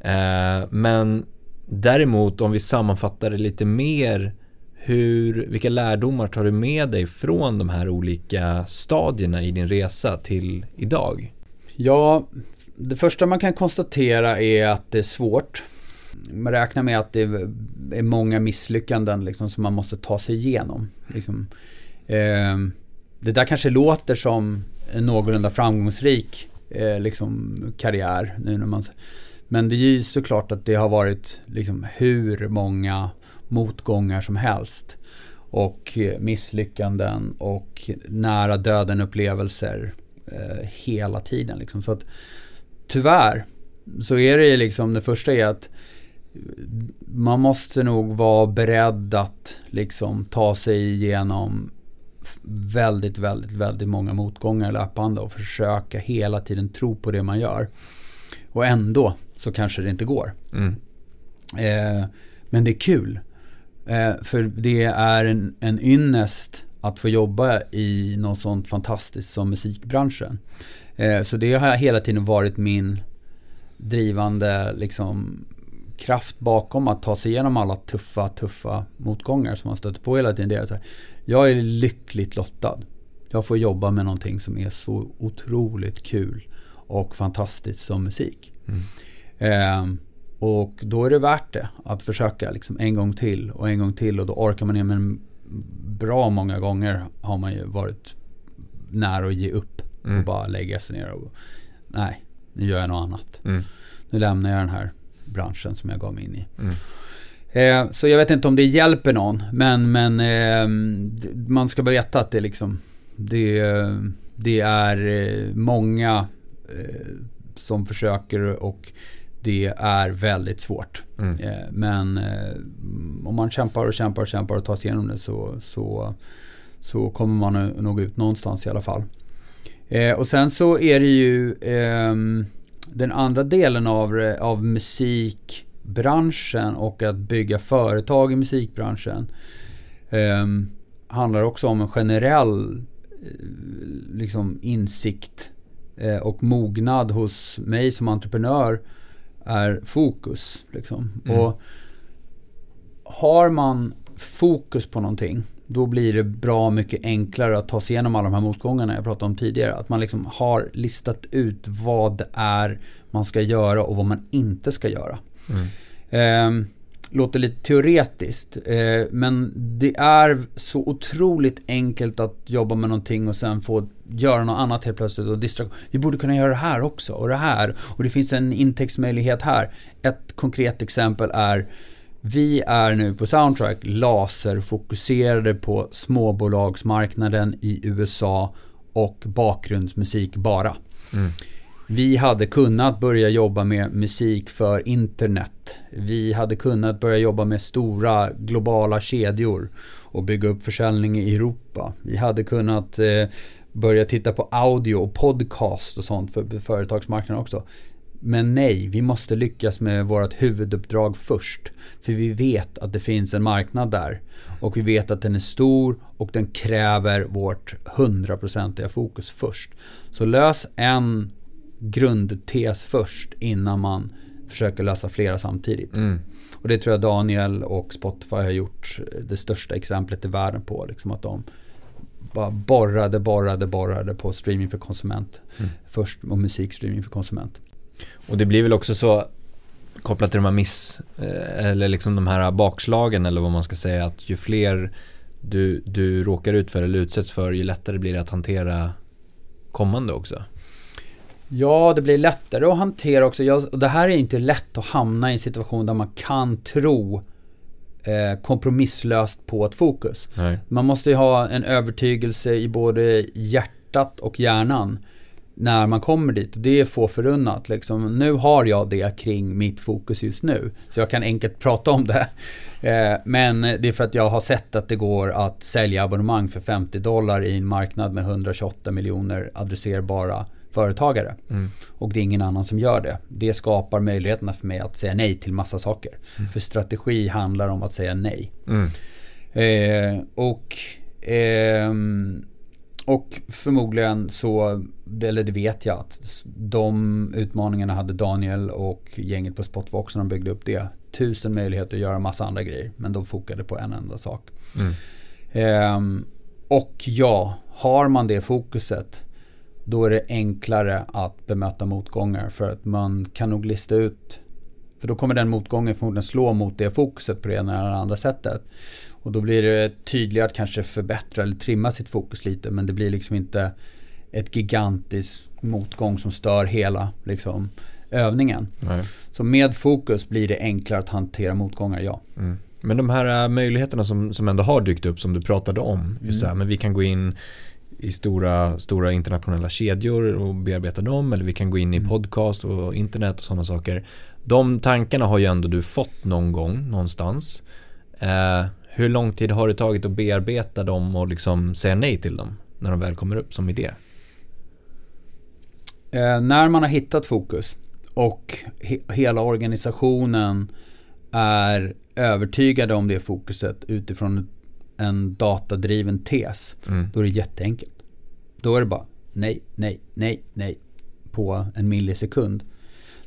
Eh, men däremot om vi sammanfattar det lite mer hur, vilka lärdomar tar du med dig från de här olika stadierna i din resa till idag? Ja, det första man kan konstatera är att det är svårt man räknar med att det är många misslyckanden liksom, som man måste ta sig igenom. Liksom. Eh, det där kanske låter som en någorlunda framgångsrik eh, liksom, karriär. Nu när man, men det är ju såklart att det har varit liksom, hur många motgångar som helst. och eh, misslyckanden och nära döden upplevelser eh, hela tiden. Liksom. Så att tyvärr så är det ju liksom, det första är att man måste nog vara beredd att liksom ta sig igenom väldigt, väldigt, väldigt många motgångar löpande och försöka hela tiden tro på det man gör. Och ändå så kanske det inte går. Mm. Eh, men det är kul. Eh, för det är en, en ynnest att få jobba i något sånt fantastiskt som musikbranschen. Eh, så det har hela tiden varit min drivande liksom, kraft bakom att ta sig igenom alla tuffa, tuffa motgångar som man stöter på hela tiden. Det är så här, jag är lyckligt lottad. Jag får jobba med någonting som är så otroligt kul och fantastiskt som musik. Mm. Eh, och då är det värt det att försöka liksom en gång till och en gång till och då orkar man ner men bra många gånger har man ju varit nära att ge upp mm. och bara lägga sig ner och nej, nu gör jag något annat. Mm. Nu lämnar jag den här branschen som jag gav mig in i. Mm. Eh, så jag vet inte om det hjälper någon, men, men eh, man ska veta att det liksom det, det är eh, många eh, som försöker och det är väldigt svårt. Mm. Eh, men eh, om man kämpar och kämpar och kämpar och tar sig igenom det så, så, så kommer man nog ut någonstans i alla fall. och sen så är det ju ehm, den andra delen av, av musikbranschen och att bygga företag i musikbranschen eh, handlar också om en generell eh, liksom insikt eh, och mognad hos mig som entreprenör är fokus. Liksom. Mm. Och har man fokus på någonting då blir det bra mycket enklare att ta sig igenom alla de här motgångarna jag pratade om tidigare. Att man liksom har listat ut vad det är man ska göra och vad man inte ska göra. Mm. Eh, låter lite teoretiskt, eh, men det är så otroligt enkelt att jobba med någonting och sen få göra något annat helt plötsligt och distraktion. Vi borde kunna göra det här också och det här och det finns en intäktsmöjlighet här. Ett konkret exempel är vi är nu på Soundtrack laserfokuserade på småbolagsmarknaden i USA och bakgrundsmusik bara. Mm. Vi hade kunnat börja jobba med musik för internet. Vi hade kunnat börja jobba med stora globala kedjor och bygga upp försäljning i Europa. Vi hade kunnat eh, börja titta på audio och podcast och sånt för företagsmarknaden också. Men nej, vi måste lyckas med vårt huvuduppdrag först. För vi vet att det finns en marknad där. Och vi vet att den är stor och den kräver vårt hundraprocentiga fokus först. Så lös en grundtes först innan man försöker lösa flera samtidigt. Mm. Och det tror jag Daniel och Spotify har gjort det största exemplet i världen på. Liksom att de bara borrade, borrade, borrade på streaming för konsument. Mm. Först och musikstreaming för konsument. Och det blir väl också så kopplat till de här miss, eh, eller liksom de här bakslagen eller vad man ska säga att ju fler du, du råkar ut för eller utsätts för ju lättare blir det att hantera kommande också. Ja, det blir lättare att hantera också. Jag, det här är inte lätt att hamna i en situation där man kan tro eh, kompromisslöst på ett fokus. Nej. Man måste ju ha en övertygelse i både hjärtat och hjärnan när man kommer dit. Det är få förunnat. Liksom. Nu har jag det kring mitt fokus just nu. Så jag kan enkelt prata om det. Eh, men det är för att jag har sett att det går att sälja abonnemang för 50 dollar i en marknad med 128 miljoner adresserbara företagare. Mm. Och det är ingen annan som gör det. Det skapar möjligheterna för mig att säga nej till massa saker. Mm. För strategi handlar om att säga nej. Mm. Eh, och eh, och förmodligen så, eller det vet jag att de utmaningarna hade Daniel och gänget på Spotvox när de byggde upp det. Tusen möjligheter att göra massa andra grejer. Men de fokade på en enda sak. Mm. Eh, och ja, har man det fokuset då är det enklare att bemöta motgångar för att man kan nog lista ut för då kommer den motgången förmodligen slå mot det fokuset på det ena eller andra sättet. Och då blir det tydligare att kanske förbättra eller trimma sitt fokus lite men det blir liksom inte ett gigantiskt motgång som stör hela liksom, övningen. Nej. Så med fokus blir det enklare att hantera motgångar, ja. Mm. Men de här äh, möjligheterna som, som ändå har dykt upp som du pratade om. Just mm. här, men vi kan gå in i stora, stora internationella kedjor och bearbeta dem. Eller vi kan gå in i mm. podcast och internet och sådana saker. De tankarna har ju ändå du fått någon gång någonstans. Eh, hur lång tid har det tagit att bearbeta dem och liksom säga nej till dem när de väl kommer upp som idé? Eh, när man har hittat fokus och he hela organisationen är övertygade om det fokuset utifrån en datadriven tes, mm. då är det jätteenkelt. Då är det bara nej, nej, nej, nej på en millisekund.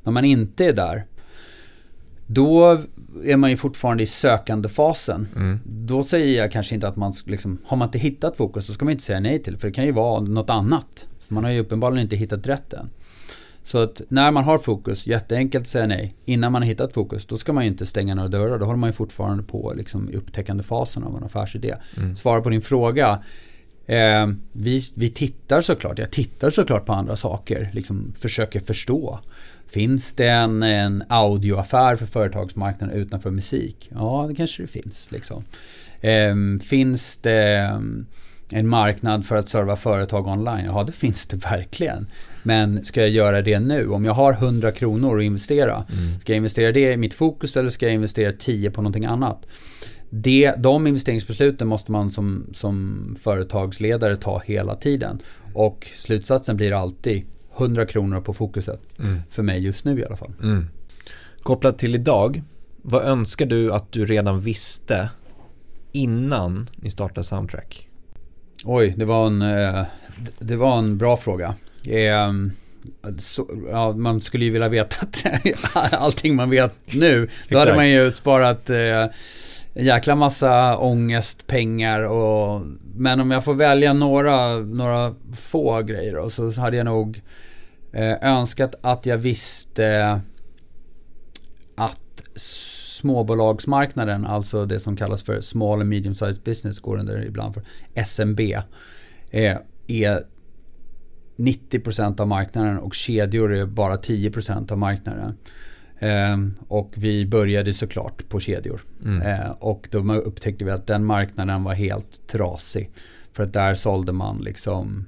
När man inte är där, då är man ju fortfarande i sökandefasen. Mm. Då säger jag kanske inte att man, liksom, har man inte hittat fokus, då ska man inte säga nej till. För det kan ju vara något annat. Man har ju uppenbarligen inte hittat rätt än. Så att när man har fokus, jätteenkelt att säga nej. Innan man har hittat fokus, då ska man ju inte stänga några dörrar. Då håller man ju fortfarande på liksom, i upptäckandefasen av en affärsidé. Mm. Svara på din fråga. Eh, vi, vi tittar såklart, jag tittar såklart på andra saker. Liksom försöker förstå. Finns det en, en audioaffär för företagsmarknaden utanför musik? Ja, det kanske det finns. Liksom. Eh, finns det en marknad för att serva företag online? Ja, det finns det verkligen. Men ska jag göra det nu? Om jag har 100 kronor att investera, mm. ska jag investera det i mitt fokus eller ska jag investera 10 på någonting annat? Det, de investeringsbesluten måste man som, som företagsledare ta hela tiden. Och slutsatsen blir alltid 100 kronor på fokuset. Mm. För mig just nu i alla fall. Mm. Kopplat till idag, vad önskar du att du redan visste innan ni startade Soundtrack? Oj, det var en, eh, det var en bra fråga. Ehm, så, ja, man skulle ju vilja veta allting man vet nu. Då hade man ju sparat eh, en jäkla massa ångest, pengar och Men om jag får välja några, några få grejer då, så hade jag nog eh, önskat att jag visste att småbolagsmarknaden, alltså det som kallas för small and medium sized business, går under ibland för SMB, eh, är 90% av marknaden och kedjor är bara 10% av marknaden. Eh, och vi började såklart på kedjor. Mm. Eh, och då upptäckte vi att den marknaden var helt trasig. För att där sålde man liksom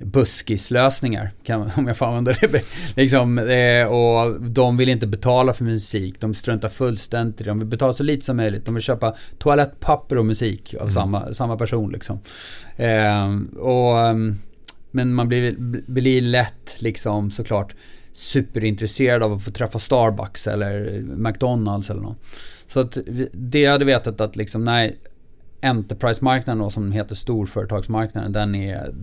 buskislösningar, kan, om jag får använda det. liksom, eh, och de vill inte betala för musik, de struntar fullständigt i det. De vill betala så lite som möjligt. De vill köpa toalettpapper och musik av mm. samma, samma person. Liksom. Eh, och ehm, men man blir, blir lätt liksom såklart superintresserad av att få träffa Starbucks eller McDonalds eller något. Så att det jag hade vetat att liksom, nej, Enterprise-marknaden då som heter storföretagsmarknaden, den är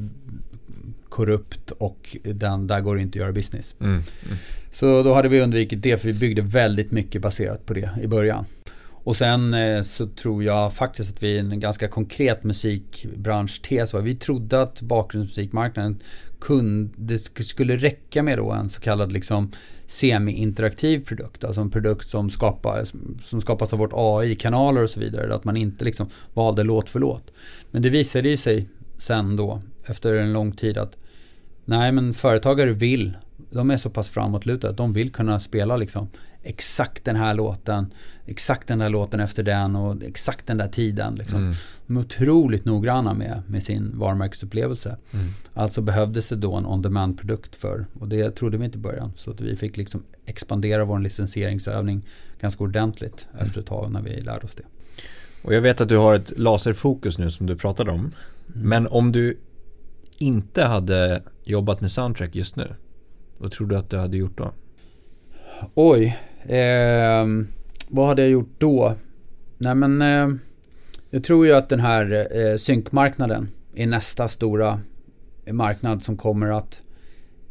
korrupt och den, där går det inte att göra business. Mm, mm. Så då hade vi undvikit det för vi byggde väldigt mycket baserat på det i början. Och sen eh, så tror jag faktiskt att vi är en ganska konkret musikbranschtes. Vi trodde att bakgrundsmusikmarknaden kunde, det skulle räcka med då en så kallad liksom semi-interaktiv produkt. Alltså en produkt som, skapar, som skapas av vårt AI-kanaler och så vidare. Att man inte liksom valde låt för låt. Men det visade ju sig sen då efter en lång tid att nej men företagare vill, de är så pass framåtlutade att de vill kunna spela liksom exakt den här låten, exakt den där låten efter den och exakt den där tiden. Liksom. Mm. De är otroligt noggranna med, med sin varumärkesupplevelse. Mm. Alltså behövdes det då en on-demand-produkt för, och det trodde vi inte i början. Så att vi fick liksom expandera vår licensieringsövning ganska ordentligt mm. efter ett tag när vi lärde oss det. Och jag vet att du har ett laserfokus nu som du pratade om. Mm. Men om du inte hade jobbat med soundtrack just nu, vad tror du att du hade gjort då? Oj, eh, vad hade jag gjort då? Nej men eh, jag tror ju att den här eh, synkmarknaden är nästa stora marknad som kommer att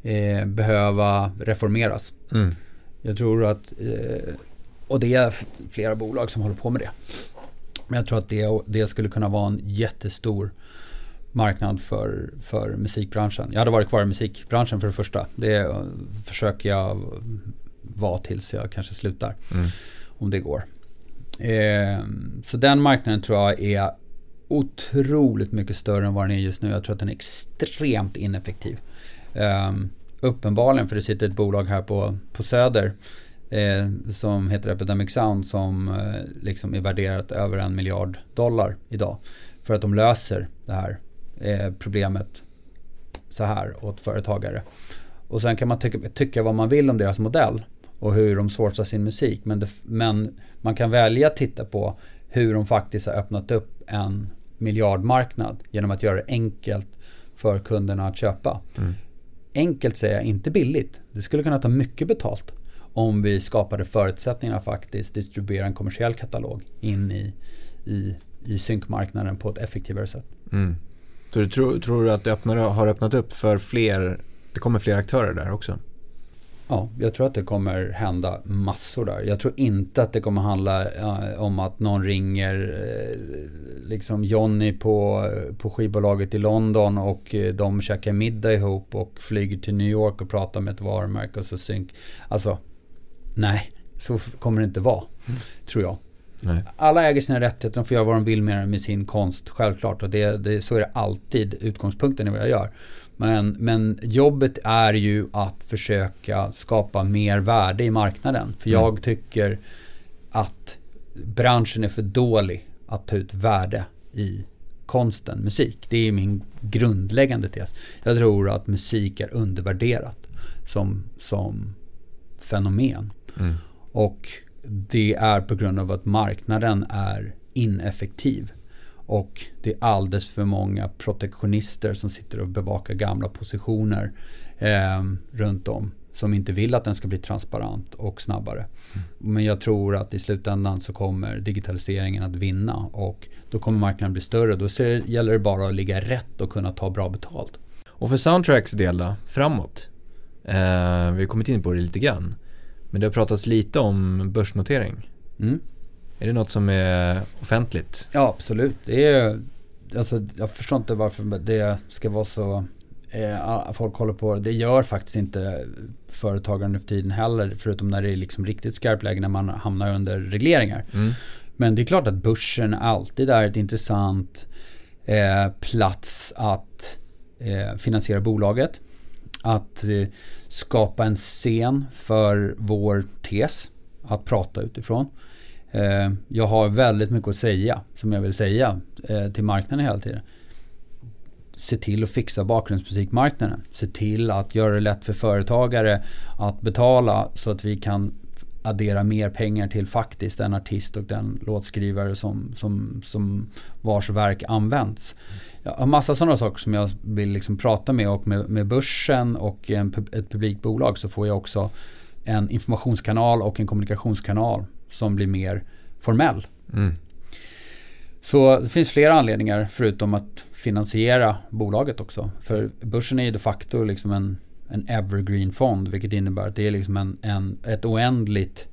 eh, behöva reformeras. Mm. Jag tror att, eh, och det är flera bolag som håller på med det. Men jag tror att det, det skulle kunna vara en jättestor marknad för, för musikbranschen. Jag hade varit kvar i musikbranschen för det första. Det försöker jag vara tills jag kanske slutar. Mm. Om det går. Eh, så den marknaden tror jag är otroligt mycket större än vad den är just nu. Jag tror att den är extremt ineffektiv. Eh, uppenbarligen, för det sitter ett bolag här på, på Söder eh, som heter Epidemic Sound som eh, liksom är värderat över en miljard dollar idag. För att de löser det här eh, problemet så här åt företagare. Och sen kan man tycka, tycka vad man vill om deras modell och hur de sourcar sin musik. Men, det, men man kan välja att titta på hur de faktiskt har öppnat upp en miljardmarknad genom att göra det enkelt för kunderna att köpa. Mm. Enkelt säger jag, inte billigt. Det skulle kunna ta mycket betalt om vi skapade förutsättningar för att faktiskt distribuera en kommersiell katalog in i, i, i synkmarknaden på ett effektivare sätt. Mm. Så du tror, tror du att det öppnar, har öppnat upp för fler, det kommer fler aktörer där också? Ja, jag tror att det kommer hända massor där. Jag tror inte att det kommer handla uh, om att någon ringer uh, liksom Johnny på, på skivbolaget i London och uh, de käkar middag ihop och flyger till New York och pratar med ett varumärke och så synk. Alltså, nej, så kommer det inte vara, mm. tror jag. Nej. Alla äger sina rättigheter, de får göra vad de vill med, med sin konst, självklart. Och det, det, så är det alltid utgångspunkten i vad jag gör. Men, men jobbet är ju att försöka skapa mer värde i marknaden. För mm. jag tycker att branschen är för dålig att ta ut värde i konsten, musik. Det är min grundläggande tes. Jag tror att musik är undervärderat som, som fenomen. Mm. Och det är på grund av att marknaden är ineffektiv. Och det är alldeles för många protektionister som sitter och bevakar gamla positioner eh, runt om. Som inte vill att den ska bli transparent och snabbare. Mm. Men jag tror att i slutändan så kommer digitaliseringen att vinna. Och då kommer marknaden bli större. Då ser, gäller det bara att ligga rätt och kunna ta bra betalt. Och för Soundtracks del då, framåt? Eh, vi har kommit in på det lite grann. Men det har pratats lite om börsnotering. Mm. Är det något som är offentligt? Ja, absolut. Det är, alltså, jag förstår inte varför det ska vara så eh, folk håller på. Det gör faktiskt inte företagare nu för tiden heller. Förutom när det är liksom riktigt skarpt läge när man hamnar under regleringar. Mm. Men det är klart att börsen alltid är ett intressant eh, plats att eh, finansiera bolaget. Att eh, skapa en scen för vår tes att prata utifrån. Eh, jag har väldigt mycket att säga som jag vill säga eh, till marknaden hela tiden. Se till att fixa bakgrundsmusikmarknaden. Se till att göra det lätt för företagare att betala så att vi kan addera mer pengar till faktiskt den artist och den låtskrivare som, som, som vars verk används. Jag har massa sådana saker som jag vill liksom prata med och med, med börsen och en, ett publikbolag så får jag också en informationskanal och en kommunikationskanal som blir mer formell. Mm. Så det finns flera anledningar förutom att finansiera bolaget också. För börsen är ju de facto liksom en, en evergreen fond vilket innebär att det är liksom en, en, ett oändligt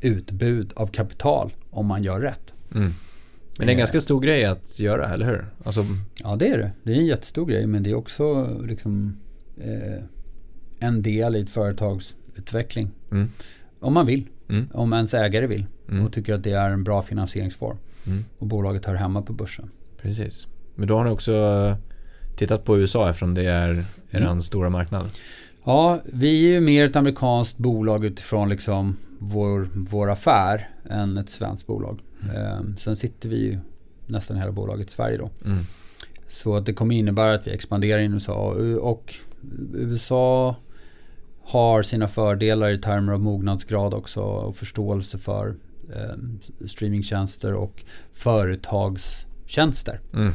utbud av kapital om man gör rätt. Mm. Men det är en ganska stor grej att göra, eller hur? Alltså... Ja, det är det. Det är en jättestor grej, men det är också liksom eh, en del i ett företags utveckling. Mm. Om man vill. Mm. Om ens ägare vill mm. och tycker att det är en bra finansieringsform. Mm. Och bolaget hör hemma på börsen. Precis. Men då har ni också tittat på USA eftersom det är er mm. stora marknad. Ja, vi är ju mer ett amerikanskt bolag utifrån liksom vår, vår affär än ett svenskt bolag. Mm. Ehm, sen sitter vi ju nästan hela bolaget i Sverige då. Mm. Så det kommer innebära att vi expanderar i USA och USA har sina fördelar i termer av mognadsgrad också och förståelse för eh, streamingtjänster och företagstjänster. Mm.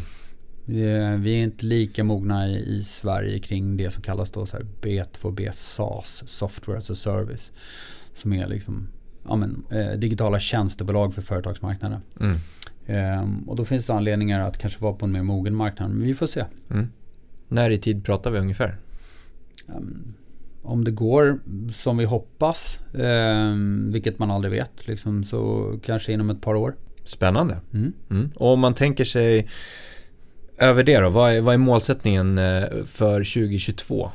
Vi, är, vi är inte lika mogna i, i, Sverige kring det som kallas då så här B2B SaaS, Software as a Service. Som är liksom ja, men, eh, digitala tjänstebolag för företagsmarknaden. Mm. Eh, och då finns det anledningar att kanske vara på en mer mogen marknad, men vi får se. Mm. När i tid pratar vi ungefär? Um, om det går som vi hoppas, eh, vilket man aldrig vet, liksom, så kanske inom ett par år. Spännande. Mm. Mm. Och om man tänker sig över det då, vad är, vad är målsättningen eh, för 2022?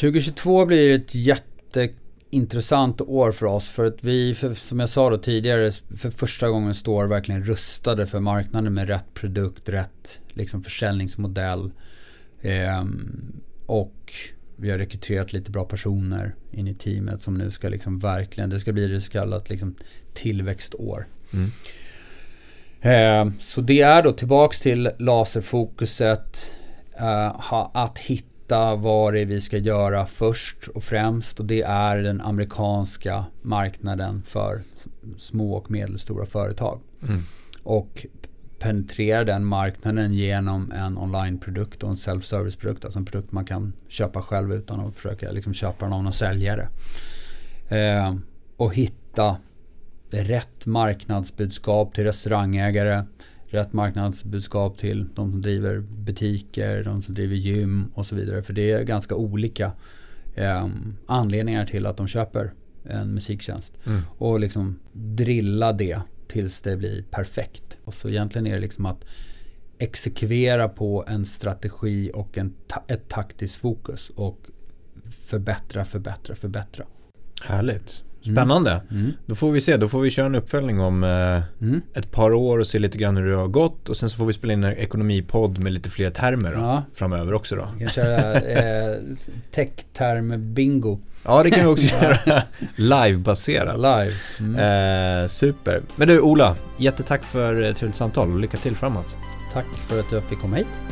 2022 blir ett jätteintressant år för oss för att vi, för, som jag sa då tidigare, för första gången står verkligen rustade för marknaden med rätt produkt, rätt liksom försäljningsmodell. Eh, och vi har rekryterat lite bra personer in i teamet som nu ska liksom verkligen, det ska bli det så kallat liksom tillväxtår. Mm. Eh, så det är då tillbaks till laserfokuset, eh, att hitta vad det är vi ska göra först och främst och det är den amerikanska marknaden för små och medelstora företag. Mm. Och penetrera den marknaden genom en onlineprodukt och en self-service-produkt. Alltså en produkt man kan köpa själv utan att försöka liksom köpa den av någon säljare. Eh, och hitta rätt marknadsbudskap till restaurangägare, rätt marknadsbudskap till de som driver butiker, de som driver gym och så vidare. För det är ganska olika eh, anledningar till att de köper en musiktjänst. Mm. Och liksom drilla det tills det blir perfekt. Och så egentligen är det liksom att exekvera på en strategi och en ta ett taktiskt fokus och förbättra, förbättra, förbättra. Härligt. Spännande. Mm. Mm. Då får vi se, då får vi köra en uppföljning om eh, mm. ett par år och se lite grann hur det har gått och sen så får vi spela in en ekonomipodd med lite fler termer då, ja. framöver också då. Vi kan köra eh, tech-term-bingo. Ja det kan vi också göra. Live-baserat. Live. Mm. Eh, super. Men du Ola, jättetack för ett trevligt samtal och lycka till framåt. Tack för att jag fick komma hit.